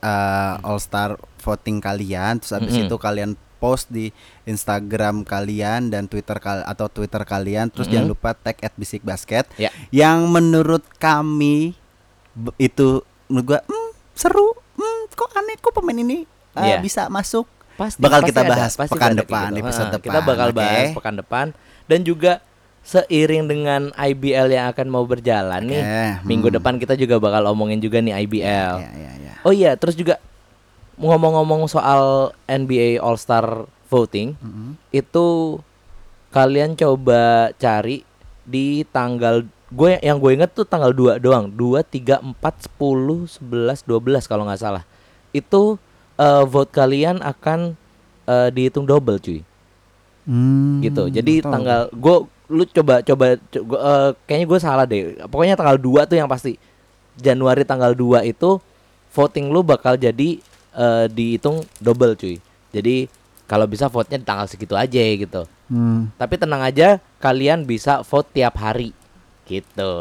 All Star voting kalian, terus habis Mm-mm. itu kalian post di Instagram kalian dan Twitter kal atau Twitter kalian, terus Mm-mm. jangan lupa tag at Bisik Basket. Ya. Yang menurut kami itu menurut gua hmm, seru, hmm, kok aneh kok pemain ini uh, Iya. bisa masuk. pasti Bakal pasti kita ada, bahas pasti pekan ada depan, gitu. episode Ha, kita depan, bakal oke? bahas pekan depan dan juga seiring dengan IBL yang akan mau berjalan nih Oke, minggu hmm. depan kita juga bakal omongin juga nih IBL Ya, ya, ya. oh iya terus juga ngomong-ngomong soal NBA All Star voting Mm-mm. itu kalian coba cari di tanggal gue yang gue inget tuh tanggal 2 doang. 2 3 4 10 11 12 kalau nggak salah. Itu eh, vote kalian akan eh, dihitung double cuy. Hmm, gitu. jadi tanggal gue lu coba coba co- gua, eh, kayaknya gue salah deh. Pokoknya tanggal 2 tuh yang pasti. Januari tanggal 2 itu voting lu bakal jadi eh, dihitung double cuy. Jadi kalau bisa vote-nya di tanggal segitu aja gitu. Hmm. tapi tenang aja, kalian bisa vote tiap hari. Gitu.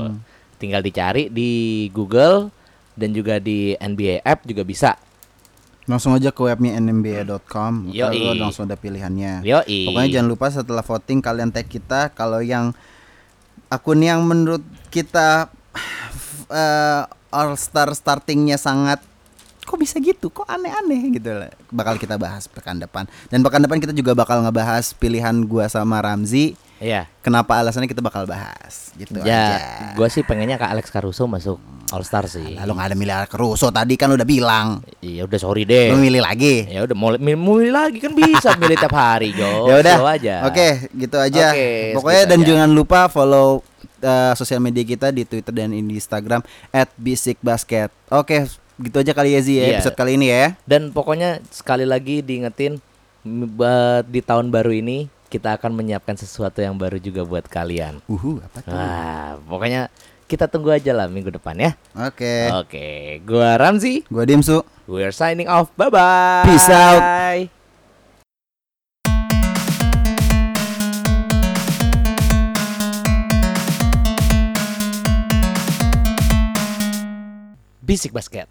Hmm. Tinggal dicari di Google dan juga di NBA app juga bisa. Langsung aja ke webnya nba.com Yoi. Lalu langsung ada pilihannya Yoi. Pokoknya jangan lupa setelah voting kalian tag kita Kalau yang akun yang menurut kita eh, All Star startingnya sangat Kok bisa gitu? Kok aneh-aneh gitu lah Bakal kita bahas pekan depan Dan pekan depan kita juga bakal ngebahas pilihan gua sama Ramzi Iya. Kenapa alasannya kita bakal bahas Gitu Ya, aja gue sih pengennya Kak Alex Caruso masuk All Star sih. Lalu gak ada milih Caruso tadi kan udah bilang Iya udah sorry deh. Lu milih lagi Ya udah mau milih, milih lagi kan bisa milih tiap hari, Jo. ya udah aja. oke gitu aja Oke, pokoknya dan aja. jangan lupa follow uh, sosial media kita di Twitter dan di Instagram @bisikbasket oke gitu aja kali ya Zi ya Iya. episode kali ini ya Dan pokoknya sekali lagi diingetin di tahun baru ini kita akan menyiapkan sesuatu yang baru juga buat kalian. uhu apa tuh Wah, pokoknya kita tunggu aja lah minggu depan ya. oke Oke, gua Ramzi. gua Dimsu We're signing off. Bye bye. Peace out. Bisik basket.